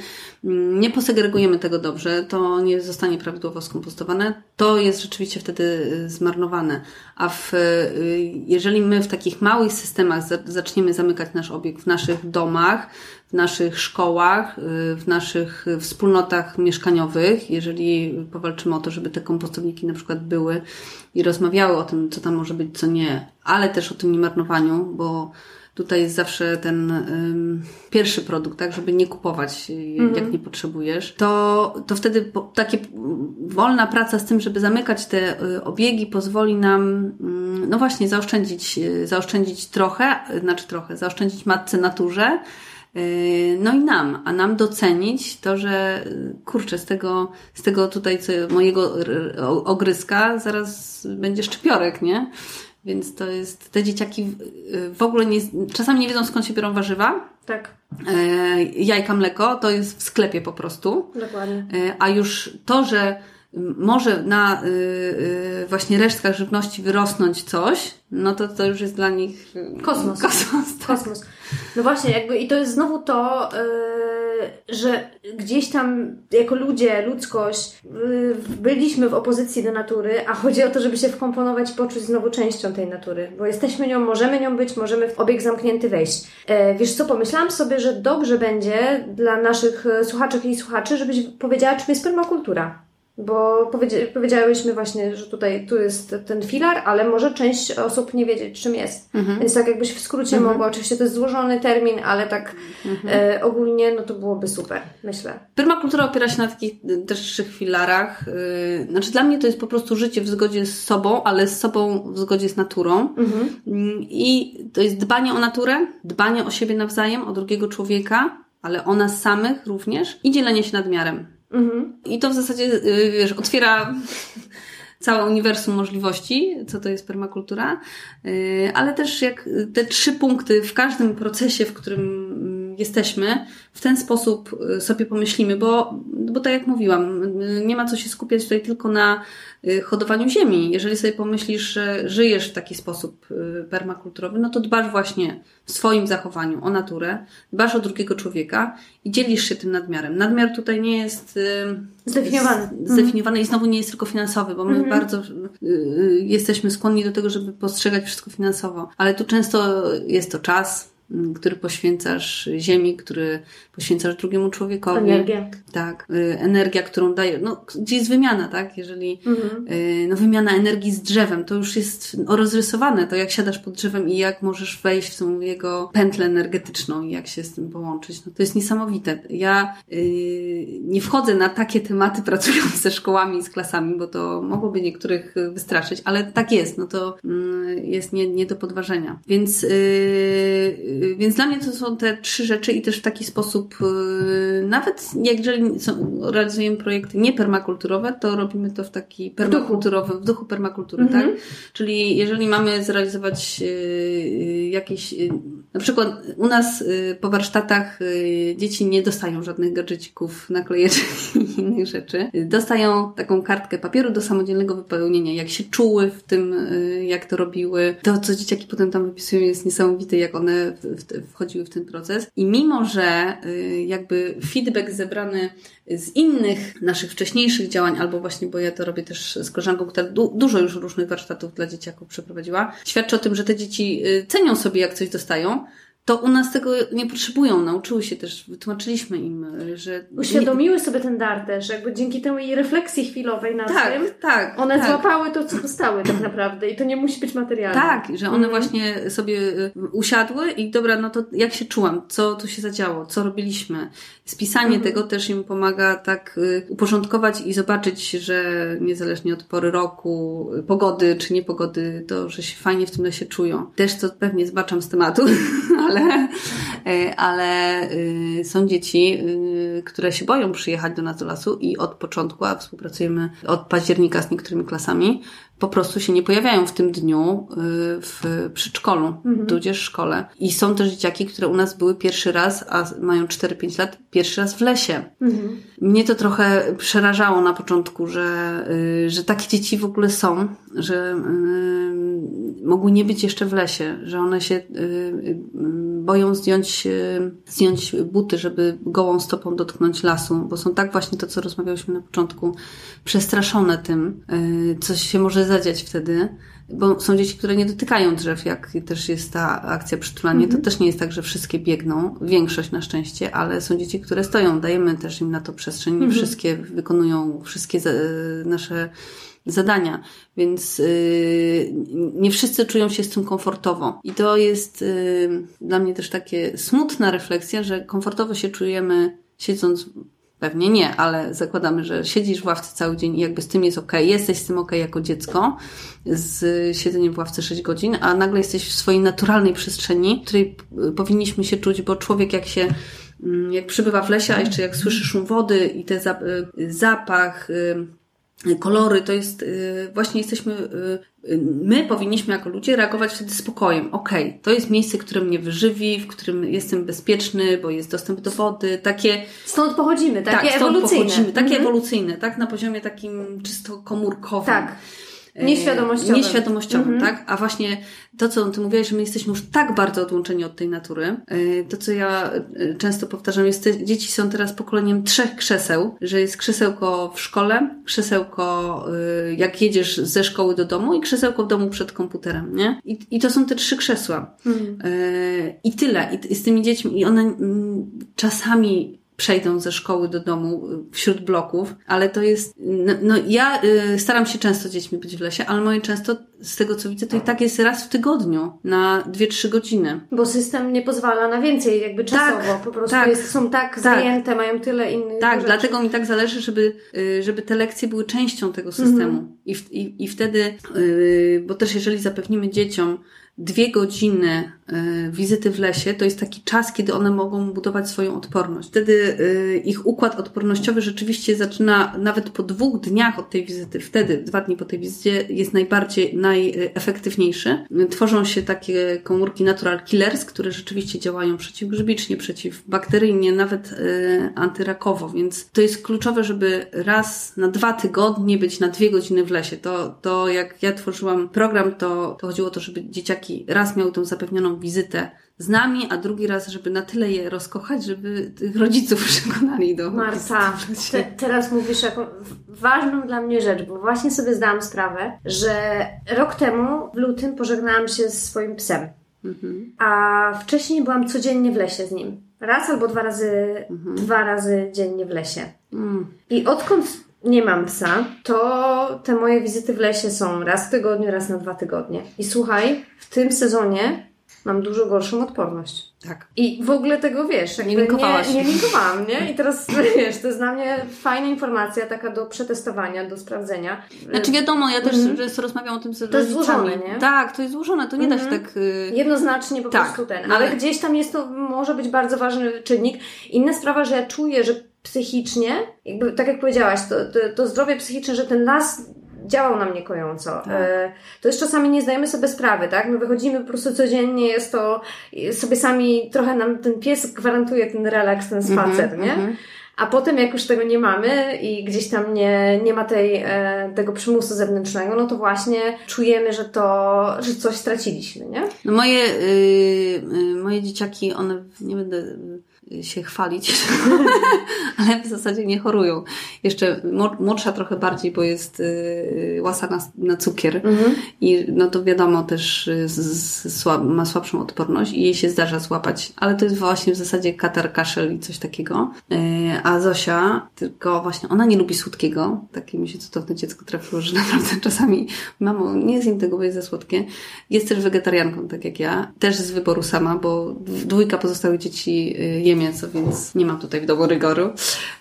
Nie posegregujemy tego dobrze, to nie zostanie prawidłowo skompostowane. To jest rzeczywiście wtedy y, zmarnowane. A w, y, jeżeli my w takich małych systemach zaczniemy zamykać nasz obiekt w naszych domach, w naszych szkołach, y, w naszych wspólnotach mieszkaniowych, jeżeli powalczymy o to, żeby te kompostowniki na przykład były i rozmawiały o tym, co tam może być, co nie, ale też o tym niemarnowaniu, bo tutaj jest zawsze ten um, pierwszy produkt, tak, żeby nie kupować, mm-hmm. jak nie potrzebujesz, to, to wtedy po, takie wolna praca z tym, żeby zamykać te y, obiegi, pozwoli nam um, no właśnie, zaoszczędzić, zaoszczędzić trochę, znaczy trochę, zaoszczędzić matce naturze, no i nam, a nam docenić to, że kurczę, z tego, z tego tutaj co, mojego ogryska zaraz będzie szczypiorek, nie? Więc to jest, te dzieciaki w ogóle nie, czasami nie wiedzą skąd się biorą warzywa. Tak. E, jajka, mleko to jest w sklepie po prostu. Dokładnie. E, a już to, że może na y, y, właśnie resztkach żywności wyrosnąć coś, no to to już jest dla nich kosmos. Kosmos. Tak. kosmos. No właśnie, jakby i to jest znowu to, y, że gdzieś tam jako ludzie, ludzkość, byliśmy w opozycji do natury, a chodzi o to, żeby się wkomponować i poczuć znowu częścią tej natury, bo jesteśmy nią, możemy nią być, możemy w obieg zamknięty wejść. E, wiesz co, pomyślałam sobie, że dobrze będzie dla naszych słuchaczek i słuchaczy, żebyś powiedziała, czym jest permakultura. Bo powiedzia powiedziałyśmy właśnie, że tutaj tu jest ten filar, ale może część osób nie wiedzieć, czym jest. Mhm. Więc tak jakbyś w skrócie mhm. mogła, oczywiście to jest złożony termin, ale tak mhm. e, ogólnie, no to byłoby super, myślę. Permakultura opiera się na takich też trzech filarach. Yy, znaczy dla mnie to jest po prostu życie w zgodzie z sobą, ale z sobą w zgodzie z naturą. Mhm. Yy, I to jest dbanie o naturę, dbanie o siebie nawzajem, o drugiego człowieka, ale o nas samych również i dzielenie się nadmiarem. Mhm. I to w zasadzie, y, wiesz, otwiera całe uniwersum możliwości, co to jest permakultura, y, ale też jak te trzy punkty w każdym procesie, w którym jesteśmy, w ten sposób y, sobie pomyślimy, bo, bo tak jak mówiłam, nie ma co się skupiać tutaj tylko na y, hodowaniu ziemi. Jeżeli sobie pomyślisz, że żyjesz w taki sposób y, permakulturowy, no to dbasz właśnie w swoim zachowaniu o naturę, dbasz o drugiego człowieka i dzielisz się tym nadmiarem. Nadmiar tutaj nie jest zdefiniowany, zdefiniowany i znowu nie jest tylko finansowy, bo my mhm. bardzo jesteśmy skłonni do tego, żeby postrzegać wszystko finansowo, ale tu często jest to czas, który poświęcasz ziemi, który poświęcasz drugiemu człowiekowi. Energia. Tak. Y, energia, którą daje, no, gdzie jest wymiana, tak? Jeżeli, mhm. Y, no, wymiana energii z drzewem, to już jest rozrysowane, to jak siadasz pod drzewem i jak możesz wejść w tą jego pętlę energetyczną i jak się z tym połączyć, no, to jest niesamowite. Ja yy, nie wchodzę na takie tematy pracując ze szkołami i z klasami, bo to mogłoby niektórych wystraszyć, ale tak jest, no to yy, jest nie, nie do podważenia. Więc yy, więc dla mnie to są te trzy rzeczy i też w taki sposób, y, nawet jeżeli są, realizujemy projekty niepermakulturowe, to robimy to w taki permakulturowy, w duchu permakultury, mhm. tak? Czyli jeżeli mamy zrealizować y, jakieś, na przykład u nas po warsztatach dzieci nie dostają żadnych gadżecików, naklejeczek i innych rzeczy. Dostają taką kartkę papieru do samodzielnego wypełnienia, jak się czuły w tym, jak to robiły. To, co dzieciaki potem tam wypisują jest niesamowite, jak one wchodziły w ten proces. I mimo, że y, jakby feedback zebrany z innych naszych wcześniejszych działań, albo właśnie, bo ja to robię też z koleżanką, która du dużo już różnych warsztatów dla dzieciaków przeprowadziła, świadczy o tym, że te dzieci y, cenią sobie, jak coś dostają, to u nas tego nie potrzebują. Nauczyły się też, wytłumaczyliśmy im, że... Uświadomiły sobie ten dar też, jakby dzięki temu refleksji chwilowej na tak, tym, tak, one tak. złapały to, co dostały tak naprawdę i to nie musi być materialne. Tak, że one mhm. właśnie sobie y, usiadły i dobra, no to jak się czułam, co tu się zadziało, co robiliśmy. Spisanie mhm. tego też im pomaga tak y, uporządkować i zobaczyć, że niezależnie od pory roku, pogody czy niepogody, to, że się fajnie w tym lesie czują. Też to pewnie zbaczam z tematu, ale ale, e, ale y, są dzieci, y, które się boją przyjechać do nas do lasu i od początku, a współpracujemy od października z niektórymi klasami, po prostu się nie pojawiają w tym dniu y, w przedszkolu, mhm. tudzież szkole. I są też dzieciaki, które u nas były pierwszy raz, a mają 4-5 lat, pierwszy raz w lesie. Mhm. Mnie to trochę przerażało na początku, że, że takie dzieci w ogóle są, że mogły nie być jeszcze w lesie, że one się boją zdjąć, zdjąć buty, żeby gołą stopą dotknąć lasu, bo są tak właśnie to, co rozmawiałyśmy na początku, przestraszone tym, y, coś się może zadziać wtedy, bo są dzieci, które nie dotykają drzew, jak też jest ta akcja przytulanie, mm -hmm. to mhm. też nie jest tak, że wszystkie biegną, większość na szczęście, ale są dzieci, które stoją, dajemy też im na to przestrzeń, nie mm -hmm. wszystkie wykonują wszystkie nasze zadania, więc yy, nie wszyscy czują się z tym komfortowo. I to jest yy, dla mnie też takie smutna refleksja, że komfortowo się czujemy siedząc pewnie nie, ale zakładamy, że siedzisz w ławce cały dzień i jakby z tym jest ok, jesteś z tym ok jako dziecko, z siedzeniem w ławce 6 godzin, a nagle jesteś w swojej naturalnej przestrzeni, w której powinniśmy się czuć, bo człowiek jak się mm, jak przybywa w lesie, a jeszcze jak słyszy szum wody i ten zapach, kolory, to jest y, właśnie jesteśmy, y, y, my powinniśmy jako ludzie reagować wtedy spokojem. Okej, okay, to jest miejsce, które mnie wyżywi, w którym jestem bezpieczny, bo jest dostęp do wody, takie... Stąd pochodzimy, takie tak, stąd ewolucyjne. Pochodzimy, takie mhm. ewolucyjne, tak, na poziomie takim czysto komórkowym. Tak. Nieświadomościowym. Nieświadomościowym, mhm. tak? A właśnie to, co ty mówiłaś, że my jesteśmy już tak bardzo odłączeni od tej natury, to, co ja często powtarzam, jest, dzieci są teraz pokoleniem trzech krzeseł, że jest krzesełko w szkole, krzesełko jak jedziesz ze szkoły do domu i krzesełko w domu przed komputerem, nie? I, i to są te trzy krzesła. Mhm. I tyle. I z tymi dziećmi, i one czasami przejdą ze szkoły do domu y, wśród bloków, ale to jest, no, no ja y, staram się często z dziećmi być w lesie, ale moje często, z tego co widzę, to i tak jest raz w tygodniu, na dwie, trzy godziny. Bo system nie pozwala na więcej, jakby czasowo, tak, po prostu tak, jest, są tak, tak zajęte, mają tyle innych Tak, rzeczy. dlatego mi tak zależy, żeby, y, żeby te lekcje były częścią tego systemu. Mhm. I, w, i, I wtedy, yy, bo też jeżeli zapewnimy dzieciom, dwie godziny y, wizyty w lesie to jest taki czas, kiedy one mogą budować swoją odporność. Wtedy y, ich układ odpornościowy rzeczywiście zaczyna nawet po dwóch dniach od tej wizyty, wtedy, dwa dni po tej wizycie, jest najbardziej, najefektywniejszy. Tworzą się takie komórki natural killers, które rzeczywiście działają przeciwgrzybicznie, przeciwbakteryjnie, nawet y, antyrakowo, więc to jest kluczowe, żeby raz na dwa tygodnie być na dwie godziny w lesie. To, to jak ja tworzyłam program, to, to chodziło o to, żeby dzieciaki raz miał tą zapewnioną wizytę z nami, a drugi raz, żeby na tyle je rozkochać, żeby tych rodziców przekonali do Marta, te, teraz mówisz jaką ważną dla mnie rzecz, bo właśnie sobie zdałam sprawę, że rok temu w lutym pożegnałam się z swoim psem. Mhm. A wcześniej byłam codziennie w lesie z nim. Raz albo dwa razy, mhm. dwa razy dziennie w lesie. Mhm. I odkąd nie mam psa, to te moje wizyty w lesie są raz w tygodniu, raz na dwa tygodnie. I słuchaj, w tym sezonie mam dużo gorszą odporność. Tak. I w ogóle tego wiesz, nie linkowałaś. Nie, nie linkowałam, nie? I teraz wiesz, to jest dla mnie fajna informacja, taka do przetestowania, do sprawdzenia. Znaczy wiadomo, ja też mm -hmm. rozmawiam o tym z To jest złożone, nie? Tak, to jest złożone, to nie mm -hmm. da się mhm. tak... Y... Jednoznacznie po tak, prostu ten. Ale, ale gdzieś tam jest to, może być bardzo ważny czynnik. Inna sprawa, że ja czuję, że psychicznie, jakby tak jak powiedziałaś, to, to, to zdrowie psychiczne, że ten las działał na mnie kojąco. Tak. E, to jest czasami nie zdajemy sobie sprawy, tak? My wychodzimy po prostu codziennie, jest to sobie sami, trochę nam ten pies gwarantuje ten relaks, ten spacer, mm -hmm, nie? Mm -hmm. A potem, jak już tego nie mamy i gdzieś tam nie, nie ma tej, e, tego przymusu zewnętrznego, no to właśnie czujemy, że to, że coś straciliśmy, nie? No moje, yy, moje dzieciaki, one, nie będę się chwalić, ale w zasadzie nie chorują. Jeszcze młodsza trochę bardziej, bo jest y, łasa na, na cukier mhm. i no to wiadomo też y, ma słabszą odporność i jej się zdarza złapać, ale to jest właśnie w zasadzie katar, kaszel i coś takiego. Y, a Zosia, tylko właśnie ona nie lubi słodkiego. Takie mi się cudowne dziecko trafiło, że naprawdę czasami mamo, nie zjem tego, bo jest za słodkie. Jest też wegetarianką, tak jak ja. Też z wyboru sama, bo dwójka pozostałych dzieci je mięso, więc nie mam tutaj w domu rygoru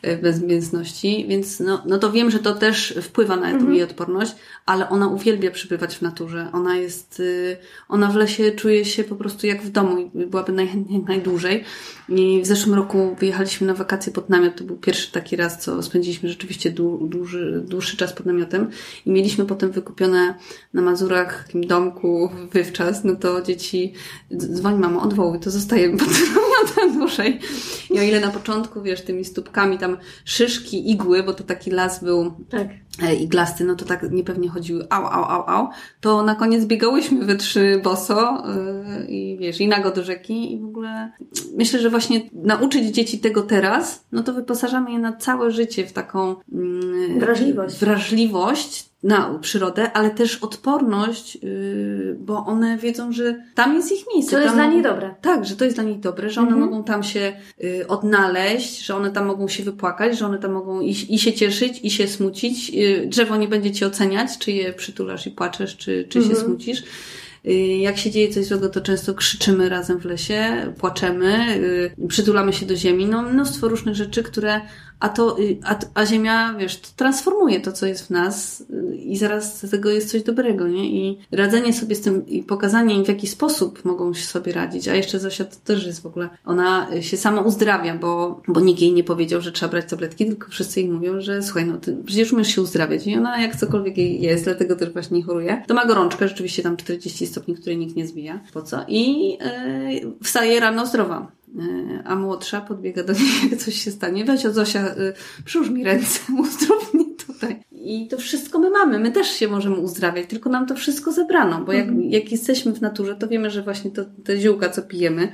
e, bez mięsności, więc no, no to wiem, że to też wpływa na mhm. jej odporność, ale ona uwielbia przybywać w naturze. Ona jest, y, ona w lesie czuje się po prostu jak w domu i byłaby najchętniej najdłużej. I w zeszłym roku wyjechaliśmy na wakacje pod namiot. To był pierwszy taki raz, co spędziliśmy rzeczywiście dłuży, dłuższy czas pod namiotem. I mieliśmy potem wykupione na Mazurach w takim domku wywczas. No to dzieci, dzwoń mamo, odwołuj, to zostajemy pod namiotem dłużej. I o ile na początku, wiesz, tymi stópkami tam szyszki, igły, bo to taki las był tak. E, iglasty, no to tak niepewnie chodziły au, au, au, au, to na koniec biegałyśmy we trzy boso yy, i wiesz, i nago do rzeki i w ogóle myślę, że właśnie nauczyć dzieci tego teraz, no to wyposażamy je na całe życie w taką yy, wrażliwość. wrażliwość na przyrodę, ale też odporność, yy, bo one wiedzą, że tam jest ich miejsce. To jest dla nich dobre. Tak, że to jest dla nich dobre, że one mhm. mogą tam się yy, odnaleźć, że one tam mogą się wypłakać, że one tam mogą i, i się cieszyć, i się smucić. Yy, drzewo nie będzie ci oceniać, czy je przytulasz i płaczesz, czy, czy mhm. się smucisz Y, jak się dzieje coś złego, to często krzyczymy razem w lesie, płaczemy, y, przytulamy się do ziemi. No, mnóstwo różnych rzeczy, które a to, y, a, a ziemia, wiesz, to transformuje to, co jest w nas y, i zaraz z tego jest coś dobrego, nie? I radzenie sobie z tym i pokazanie im, w jaki sposób mogą się sobie radzić, a jeszcze Zosia to też jest w ogóle, ona się sama uzdrawia, bo, bo nikt jej nie powiedział, że trzeba brać tabletki, tylko wszyscy jej mówią, że słuchaj, no ty przecież umiesz się uzdrawiać i ona jak cokolwiek jej jest, dlatego też właśnie nie choruje, to ma gorączkę, rzeczywiście tam 40 stopni, której nikt nie zbija, po co? I yy, wstaje rano zdrowa a młodsza podbiega do niej, jak coś się stanie. Weź od Zosia, e, przyłóż mi ręce, uzdrów mnie tutaj. I to wszystko my mamy. My też się możemy uzdrawiać, tylko nam to wszystko zebrano, bo jak, mhm. jak jesteśmy w naturze, to wiemy, że właśnie to, te ziółka, co pijemy,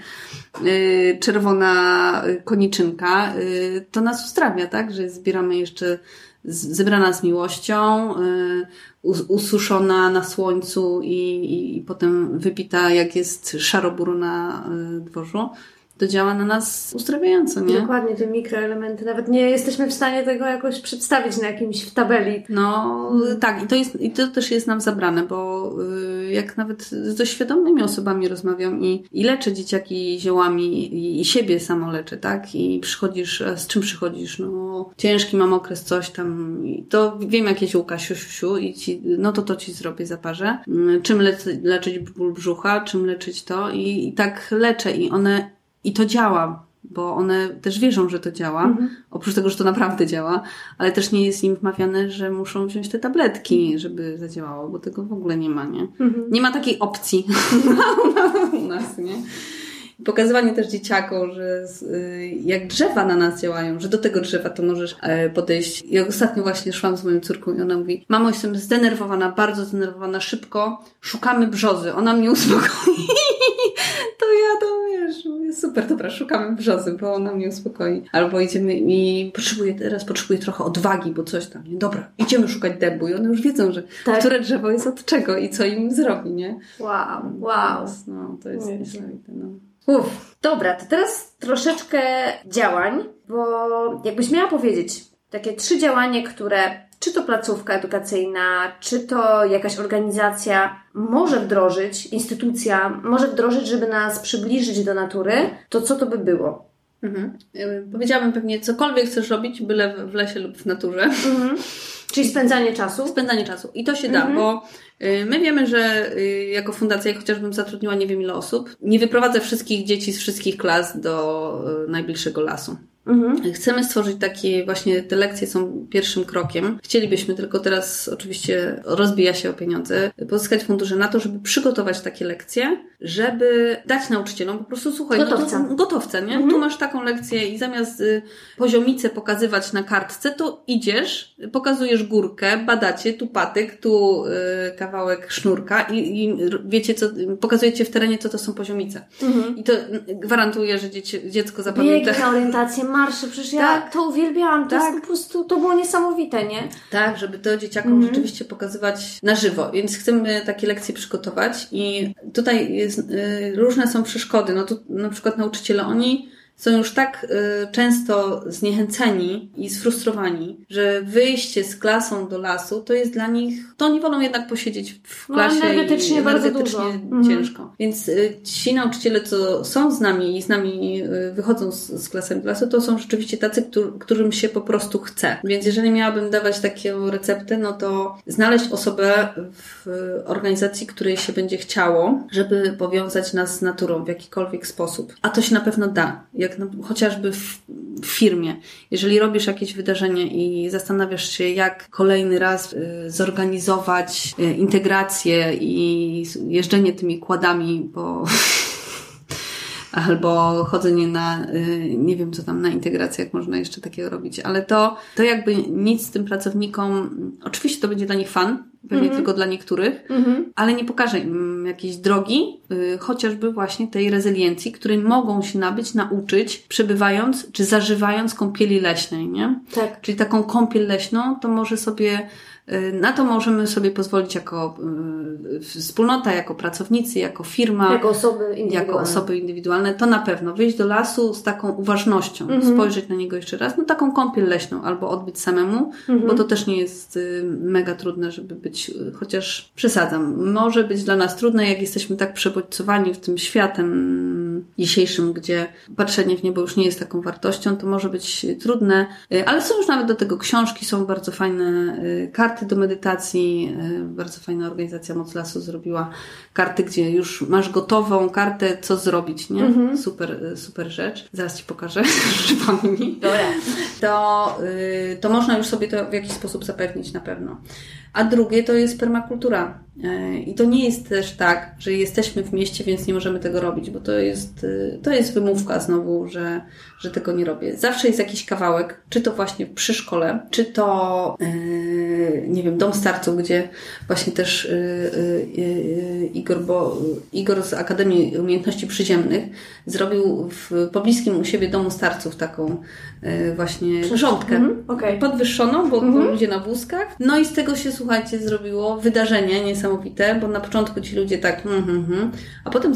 yy, czerwona koniczynka, yy, to nas uzdrawia, tak? Że zbieramy jeszcze zebrana z miłością, yy, ususzona na słońcu i, i, i potem wypita, jak jest szaroburu na dworzu to działa na nas uzdrawiająco, nie? Dokładnie, te mikroelementy. Nawet nie jesteśmy w stanie tego jakoś przedstawić na jakimś w tabeli. No tak, i to, jest, i to też jest nam zabrane, bo y, jak nawet ze świadomymi osobami rozmawiam i, i leczę dzieciaki ziołami i, i siebie samo leczę, tak? I przychodzisz, z czym przychodzisz? No ciężki mam okres, coś tam. I to wiem jakie ziółka, siu, siu, siu i ci, no to to ci zrobię, zaparzę. Y, czym le leczyć ból brzucha, czym leczyć to i, i tak leczę i one i to działa, bo one też wierzą, że to działa. Mhm. Oprócz tego, że to naprawdę działa, ale też nie jest im wmawiane, że muszą wziąć te tabletki, żeby zadziałało, bo tego w ogóle nie ma, nie? Mhm. Nie ma takiej opcji u nas, nie? Pokazywanie też dzieciakom, że y, jak drzewa na nas działają, że do tego drzewa to możesz e, podejść. I ostatnio właśnie szłam z moją córką i ona mówi, mamo jestem zdenerwowana, bardzo zdenerwowana, szybko szukamy brzozy, ona mnie uspokoi. to ja to wiesz, mówię, super, dobra, szukamy brzozy, bo ona mnie uspokoi. Albo idziemy i potrzebuję, teraz potrzebuję trochę odwagi, bo coś tam, nie? Dobra, idziemy szukać dębu i one już wiedzą, że tak. które drzewo jest od czego i co im zrobi, nie? Wow, wow. No, to jest niesamowite, no. Dobra, to teraz troszeczkę działań, bo jakbyś miała powiedzieć takie trzy działania, które czy to placówka edukacyjna, czy to jakaś organizacja może wdrożyć, instytucja może wdrożyć, żeby nas przybliżyć do natury, to co to by było? Mhm. Powiedziałabym pewnie cokolwiek chcesz robić, byle w lesie lub w naturze. Mhm. Czyli spędzanie czasu? Spędzanie czasu. I to się da, mhm. bo y, my wiemy, że y, jako fundacja, jak chociażbym zatrudniła nie wiem ile osób, nie wyprowadzę wszystkich dzieci z wszystkich klas do y, najbliższego lasu. Mhm. Chcemy stworzyć takie, właśnie te lekcje są pierwszym krokiem. Chcielibyśmy tylko teraz, oczywiście rozbija się o pieniądze, pozyskać fundusze na to, żeby przygotować takie lekcje, żeby dać nauczycielom po prostu, słuchaj, gotowca, no gotowce, nie? Mhm. Tu masz taką lekcję i zamiast y, poziomicę pokazywać na kartce, to idziesz, pokazujesz górkę, badacie, tu patyk, tu y, kawałek sznurka i, i wiecie, co, pokazujecie w terenie, co to są poziomice. Mhm. I to gwarantuje, że dzieci, dziecko zapamięta. Piękna orientację, marsze, przecież ja tak. to uwielbiałam, to tak. jest po prostu, to było niesamowite, nie? Tak, żeby to dzieciakom mhm. rzeczywiście pokazywać na żywo, więc chcemy takie lekcje przygotować i tutaj jest, y, różne są przeszkody, no tu na przykład nauczyciele, oni są już tak y, często zniechęceni i sfrustrowani, że wyjście z klasą do lasu to jest dla nich, to oni wolą jednak posiedzieć w no, klasie no, energetycznie, i bardzo dużo. Mhm. ciężko. Mhm. Więc y, ci nauczyciele, co są z nami i z nami y, wychodzą z, z klasem do lasu, to są rzeczywiście tacy, któr, którym się po prostu chce. Więc jeżeli miałabym dawać taką receptę, no to znaleźć osobę w organizacji, której się będzie chciało, żeby powiązać nas z naturą w jakikolwiek sposób. A to się na pewno da. Jak jak no, chociażby w, w, firmie. Jeżeli robisz jakieś wydarzenie i zastanawiasz się, jak kolejny raz y, zorganizować y, integrację i jeżdżenie tymi kładami po albo chodzenie na, y, nie wiem co tam, na integracjach można jeszcze takiego robić, ale to, to jakby nic tym pracownikom, oczywiście to będzie dla nich fan, pewnie mm -hmm. tylko dla niektórych, mm -hmm. ale nie pokaże im jakiejś drogi, y, chociażby właśnie tej rezyliencji, której mogą się nabyć, nauczyć, przebywając czy zażywając kąpieli leśnej, nie? Tak. Czyli taką kąpiel leśną to może sobie na to możemy sobie pozwolić jako y, wspólnota, jako pracownicy, jako firma, jako osoby indywidualne. Jako osoby indywidualne. To na pewno. Wyjść do lasu z taką uważnością, mhm. spojrzeć na niego jeszcze raz, no taką kąpiel leśną, albo odbyć samemu, mhm. bo to też nie jest y, mega trudne, żeby być, chociaż przesadzam. Może być dla nas trudne, jak jesteśmy tak przebodźcowani w tym światem dzisiejszym, gdzie patrzenie w niebo już nie jest taką wartością, to może być trudne, y, ale są już nawet do tego książki, są bardzo fajne y, karty do medytacji, y, bardzo fajna organizacja Moc Lasu zrobiła karty, gdzie już masz gotową kartę, co zrobić, nie? Mhm. Super, super rzecz. Zaraz Ci pokażę, przypomnij. Dobra. To, to można już sobie to w jakiś sposób zapewnić na pewno. A drugie to jest permakultura. Y, I to nie jest też tak, że jesteśmy w mieście, więc nie możemy tego robić, bo to jest, y, to jest wymówka znowu, że, że tego nie robię. Zawsze jest jakiś kawałek, czy to właśnie przy szkole, czy to, yy, nie wiem, dom starców, gdzie właśnie też yy, yy, Igor, bo, Igor z Akademii Umiejętności Przyziemnych zrobił w pobliskim u siebie domu starców taką właśnie grządkę. Mhm, okej. Podwyższoną, bo byli ludzie na wózkach. No i z tego się, słuchajcie, zrobiło wydarzenie niesamowite, bo na początku ci ludzie tak, mhm, mhm, a potem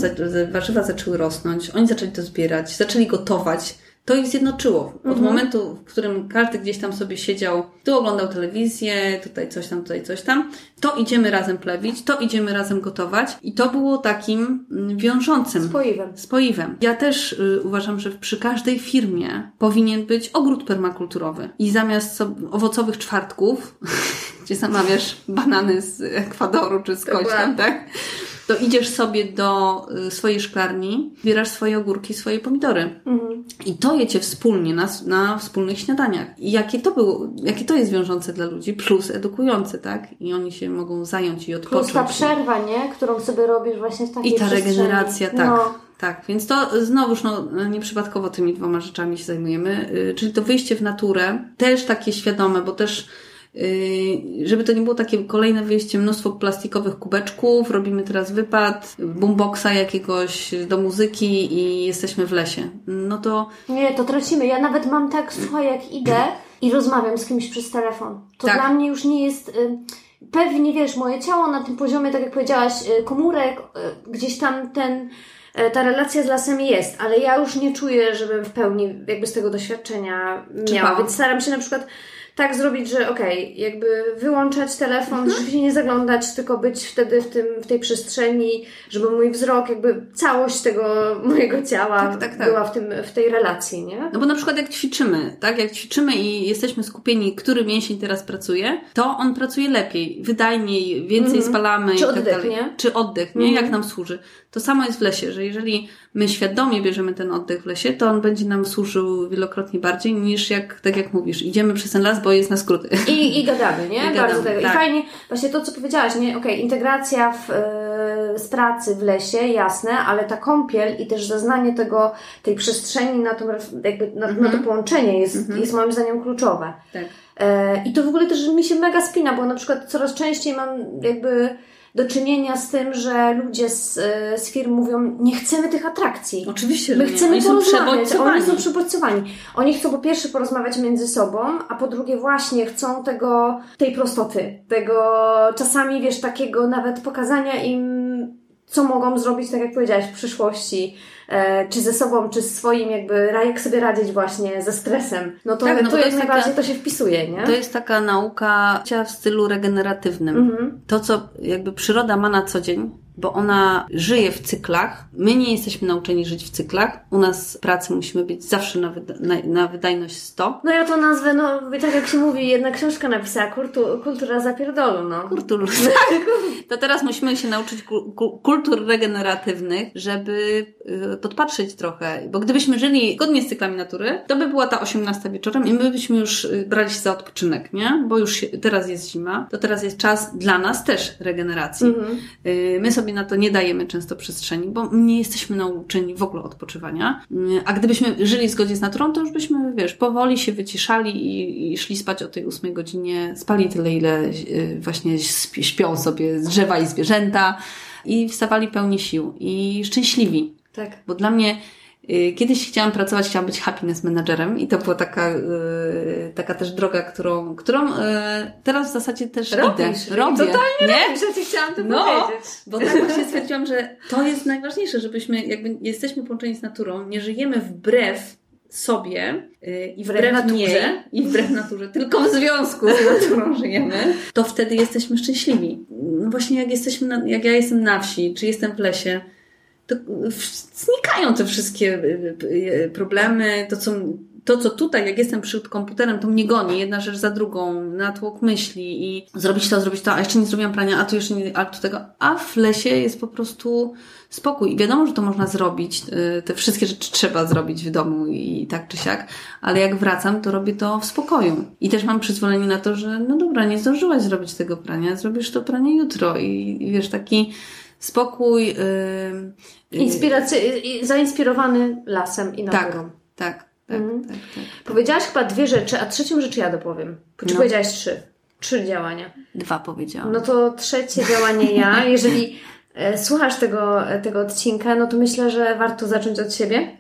warzywa zaczęły rosnąć, oni zaczęli to zbierać, zaczęli gotować. To ich zjednoczyło. Od momentu, w którym każdy gdzieś tam sobie siedział, tu oglądał telewizję, tutaj coś tam, tutaj coś tam, to idziemy razem plewić, to idziemy razem gotować i to było takim mm, wiążącym Spoiwem. spoiwem. Ja też y, uważam, że przy każdej firmie powinien być ogród permakulturowy. I zamiast so- owocowych czwartków, gdzie zamawiasz banany z Ekwadoru czy skądś tam, tak? To idziesz sobie do y, swojej szklarni, zbierasz swoje ogórki, swoje pomidory. Mhm. I to jecie wspólnie na, na wspólnych śniadaniach. I jakie to było, jakie to jest wiążące dla ludzi, plus edukujące, tak? I oni się mogą zająć i odpocząć. Plus ta przerwa, nie? Którą sobie robisz właśnie w takiej I ta regeneracja, tak. No. Tak, więc to znowuż no, nieprzypadkowo tymi dwoma rzeczami się zajmujemy, yy, czyli to wyjście w naturę, też takie świadome, bo też żeby to nie było takie kolejne wyjście, mnóstwo plastikowych kubeczków, robimy teraz wypad, boomboxa jakiegoś do muzyki i jesteśmy w lesie. No to Nie, to tracimy. Ja nawet mam tak, słuchaj, jak idę i rozmawiam z kimś przez telefon. To Tak. dla mnie już nie jest... Y, pewnie, wiesz, moje ciało na tym poziomie, tak jak powiedziałaś, y, komórek, y, gdzieś tam ten... Ta relacja z lasem jest, ale ja już nie czuję, żebym w pełni jakby z tego doświadczenia miała. Więc staram się na przykład tak zrobić, że okej, jakby wyłączać telefon, Mhm. rzeczywiście nie zaglądać, tylko być wtedy w, tym, w tej przestrzeni, żeby mój wzrok, jakby całość tego mojego ciała Tak, tak, tak. była w, tym, w tej relacji, nie? No bo na przykład jak ćwiczymy, tak? Jak ćwiczymy i jesteśmy skupieni, który mięsień teraz pracuje, to on pracuje lepiej, wydajniej, więcej spalamy Mhm. Czy i tak oddech, dalej. nie? Czy oddech, nie? Mhm. Jak nam służy. To samo jest w lesie, że jeżeli my świadomie bierzemy ten oddech w lesie, to on będzie nam służył wielokrotnie bardziej niż jak, tak jak mówisz, idziemy przez ten las, bo jest na skróty. I, I gadamy, nie? I gadamy, Bardzo tego. tak. I fajnie, właśnie to, co powiedziałaś, nie? Okej, integracja w, e, z pracy w lesie, jasne, ale ta kąpiel i też zaznanie tego, tej przestrzeni na, ref- jakby na, na to połączenie jest, jest moim zdaniem kluczowe. Tak. E, I to w ogóle też mi się mega spina, bo na przykład coraz częściej mam jakby do czynienia z tym, że ludzie z, e, z firm mówią, nie chcemy tych atrakcji. Oczywiście, My że nie. chcemy Oni są porozmawiać. przebodźcowani. Oni są przebodźcowani. Oni chcą po pierwsze porozmawiać między sobą, a po drugie właśnie chcą tego, tej prostoty. Tego czasami, wiesz, takiego nawet pokazania im, co mogą zrobić, tak jak powiedziałaś, w przyszłości. E, czy ze sobą, czy z swoim jakby, jak sobie radzić właśnie ze stresem. No to, Tak, no to to jak jest najbardziej taka- to się wpisuje, nie? To jest taka nauka w stylu regeneratywnym. Mhm. To, co jakby przyroda ma na co dzień, bo ona żyje w cyklach. My nie jesteśmy nauczeni żyć w cyklach. U nas pracy musimy być zawsze na, wyda- na, na wydajność 100. No ja to nazwę, no tak jak się mówi, jedna książka napisała, kultu, kultura zapierdolu, no. Kultur. To teraz musimy się nauczyć ku- ku- kultur regeneratywnych, żeby y, podpatrzeć trochę. Bo gdybyśmy żyli zgodnie z cyklami natury, to by była ta 18 wieczorem i my byśmy już y, brali się za odpoczynek, nie? Bo już się, teraz jest zima, to teraz jest czas dla nas też regeneracji. Mhm. Y, My sobie na to nie dajemy często przestrzeni, bo nie jesteśmy nauczeni w ogóle odpoczywania. A gdybyśmy żyli w zgodzie z naturą, to już byśmy, wiesz, powoli się wyciszali i, i szli spać o tej ósmej godzinie, spali tyle, ile y, właśnie śpi- śpią sobie drzewa i zwierzęta i wstawali pełni sił i szczęśliwi. Tak. Bo dla mnie kiedyś chciałam pracować, chciałam być happiness managerem i to była taka, y, taka też droga, którą, którą y, teraz w zasadzie też Robisz. idę. Robię. Totalnie nie? Że ci chciałam to No, powiedzieć. bo tak właśnie stwierdziłam, że to jest najważniejsze, żebyśmy jakby jesteśmy połączeni z naturą, nie żyjemy wbrew sobie yy, i Wbrew wbrew, naturze. niej i wbrew naturze, tylko w związku z naturą żyjemy, to wtedy jesteśmy szczęśliwi. No właśnie jak jesteśmy, na, jak ja jestem na wsi, czy jestem w lesie, to znikają te wszystkie y, y, problemy, to co to, co tutaj, jak jestem przed komputerem, to mnie goni, jedna rzecz za drugą, natłok myśli i zrobić to, zrobić to, a jeszcze nie zrobiłam prania, a tu jeszcze nie, a tu tego, a w lesie jest po prostu spokój. I wiadomo, że to można zrobić, y, te wszystkie rzeczy trzeba zrobić w domu i tak czy siak, ale jak wracam, to robię to w spokoju. I też mam przyzwolenie na to, że no dobra, nie zdążyłaś zrobić tego prania, zrobisz to pranie jutro. I, i wiesz, taki spokój. Yy, Inspiracy, zainspirowany lasem i naturą. Tak, tak. Tak, mhm. tak, tak. Powiedziałaś chyba dwie rzeczy, a trzecią rzecz ja dopowiem. Czy no. powiedziałaś trzy? Trzy działania. Dwa powiedziałam. No to trzecie działanie ja. Jeżeli e, słuchasz tego, tego odcinka, no to myślę, że warto zacząć od siebie.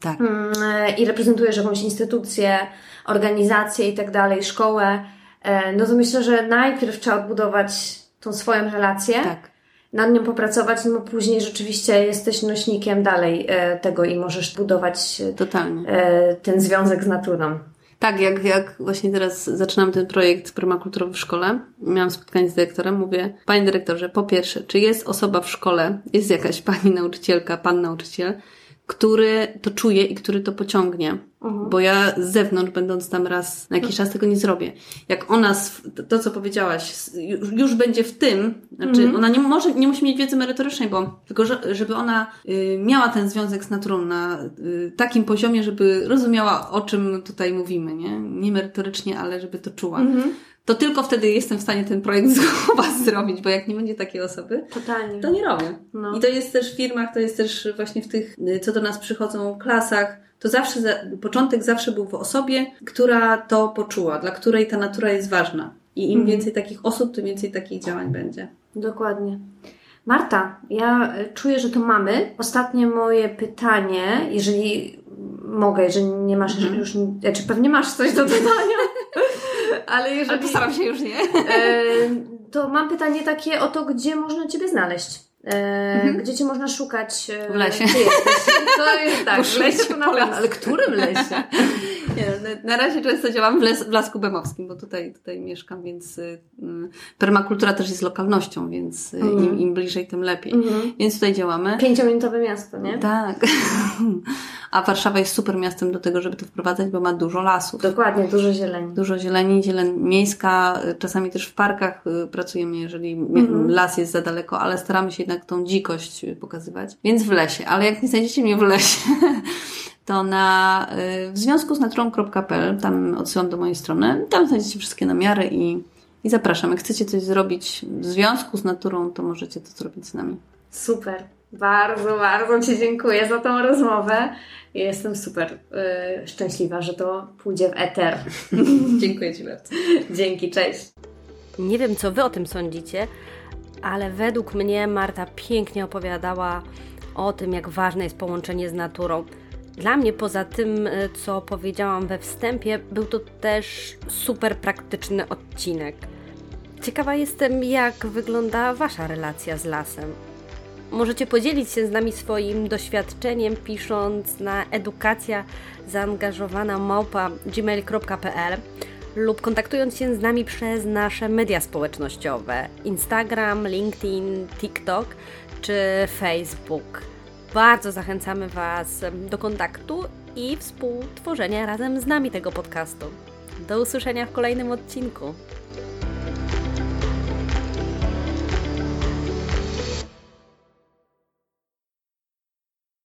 Tak. Mm, e, I reprezentujesz jakąś instytucję, organizację i tak dalej, szkołę. E, no to myślę, że najpierw trzeba odbudować tą swoją relację. Tak nad nią popracować, no później rzeczywiście jesteś nośnikiem dalej e, tego i możesz budować Totalnie. E, ten związek z naturą. Tak, jak, jak właśnie teraz zaczynam ten projekt permakulturowy w szkole, miałam spotkanie z dyrektorem, mówię, panie dyrektorze, po pierwsze, czy jest osoba w szkole, jest jakaś pani nauczycielka, pan nauczyciel, który to czuje i który to pociągnie. Mhm. Bo ja z zewnątrz, będąc tam raz na jakiś czas, tego nie zrobię. Jak ona, to co powiedziałaś, już będzie w tym, znaczy mhm. ona nie może, nie musi mieć wiedzy merytorycznej, bo tylko, żeby ona y, miała ten związek z naturą na y, takim poziomie, żeby rozumiała, o czym tutaj mówimy, nie? Nie merytorycznie, ale żeby to czuła. Mhm to tylko wtedy jestem w stanie ten projekt z was zrobić, bo jak nie będzie takiej osoby, Totalnie. to nie robię. No. I to jest też w firmach, to jest też właśnie w tych, co do nas przychodzą klasach, to zawsze, początek zawsze był w osobie, która to poczuła, dla której ta natura jest ważna. I im mhm. więcej takich osób, tym więcej takich działań będzie. Dokładnie. Marta, ja e, czuję, że to mamy. Ostatnie moje pytanie, jeżeli mogę, jeżeli nie masz mhm. już, czy znaczy pewnie masz coś do dodania, ale jeżeli... Ale postaram się już nie. E, to mam pytanie takie o to, gdzie można Ciebie znaleźć. E, mhm. Gdzie cię można szukać? E, w lesie. To jest tak, w lesie to naprawdę, ale którym lesie? Nie, na, na razie często działam w, les, w Lasku Bemowskim, bo tutaj, tutaj mieszkam, więc y, permakultura też jest lokalnością, więc y, mhm. im, im bliżej, tym lepiej. Mhm. Więc tutaj działamy. Pięciominutowe miasto, nie? Tak. A Warszawa jest super miastem do tego, żeby to wprowadzać, bo ma dużo lasów. Dokładnie, dużo zieleni. Dużo zieleni, zieleń miejska, y, czasami też w parkach y, pracujemy, jeżeli mhm. las jest za daleko, ale staramy się jednak tą dzikość pokazywać. Więc w lesie, ale jak nie znajdziecie mnie w lesie, to na w związku z naturą.pl, tam odsyłam do mojej strony, tam znajdziecie wszystkie namiary i, i zapraszam. Jak chcecie coś zrobić w związku z naturą, to możecie to zrobić z nami. Super. Bardzo, bardzo Ci dziękuję za tą rozmowę. Jestem super yy, szczęśliwa, że to pójdzie w eter. dziękuję Ci bardzo. Dzięki, cześć. Nie wiem, co Wy o tym sądzicie, ale według mnie Marta pięknie opowiadała o tym, jak ważne jest połączenie z naturą. Dla mnie, poza tym, y, co powiedziałam we wstępie, był to też super praktyczny odcinek. Ciekawa jestem, jak wygląda Wasza relacja z lasem. Możecie podzielić się z nami swoim doświadczeniem pisząc na edukacja zaangażowana małpa gmail.pl lub kontaktując się z nami przez nasze media społecznościowe Instagram, LinkedIn, TikTok czy Facebook. Bardzo zachęcamy Was do kontaktu i współtworzenia razem z nami tego podcastu. Do usłyszenia w kolejnym odcinku.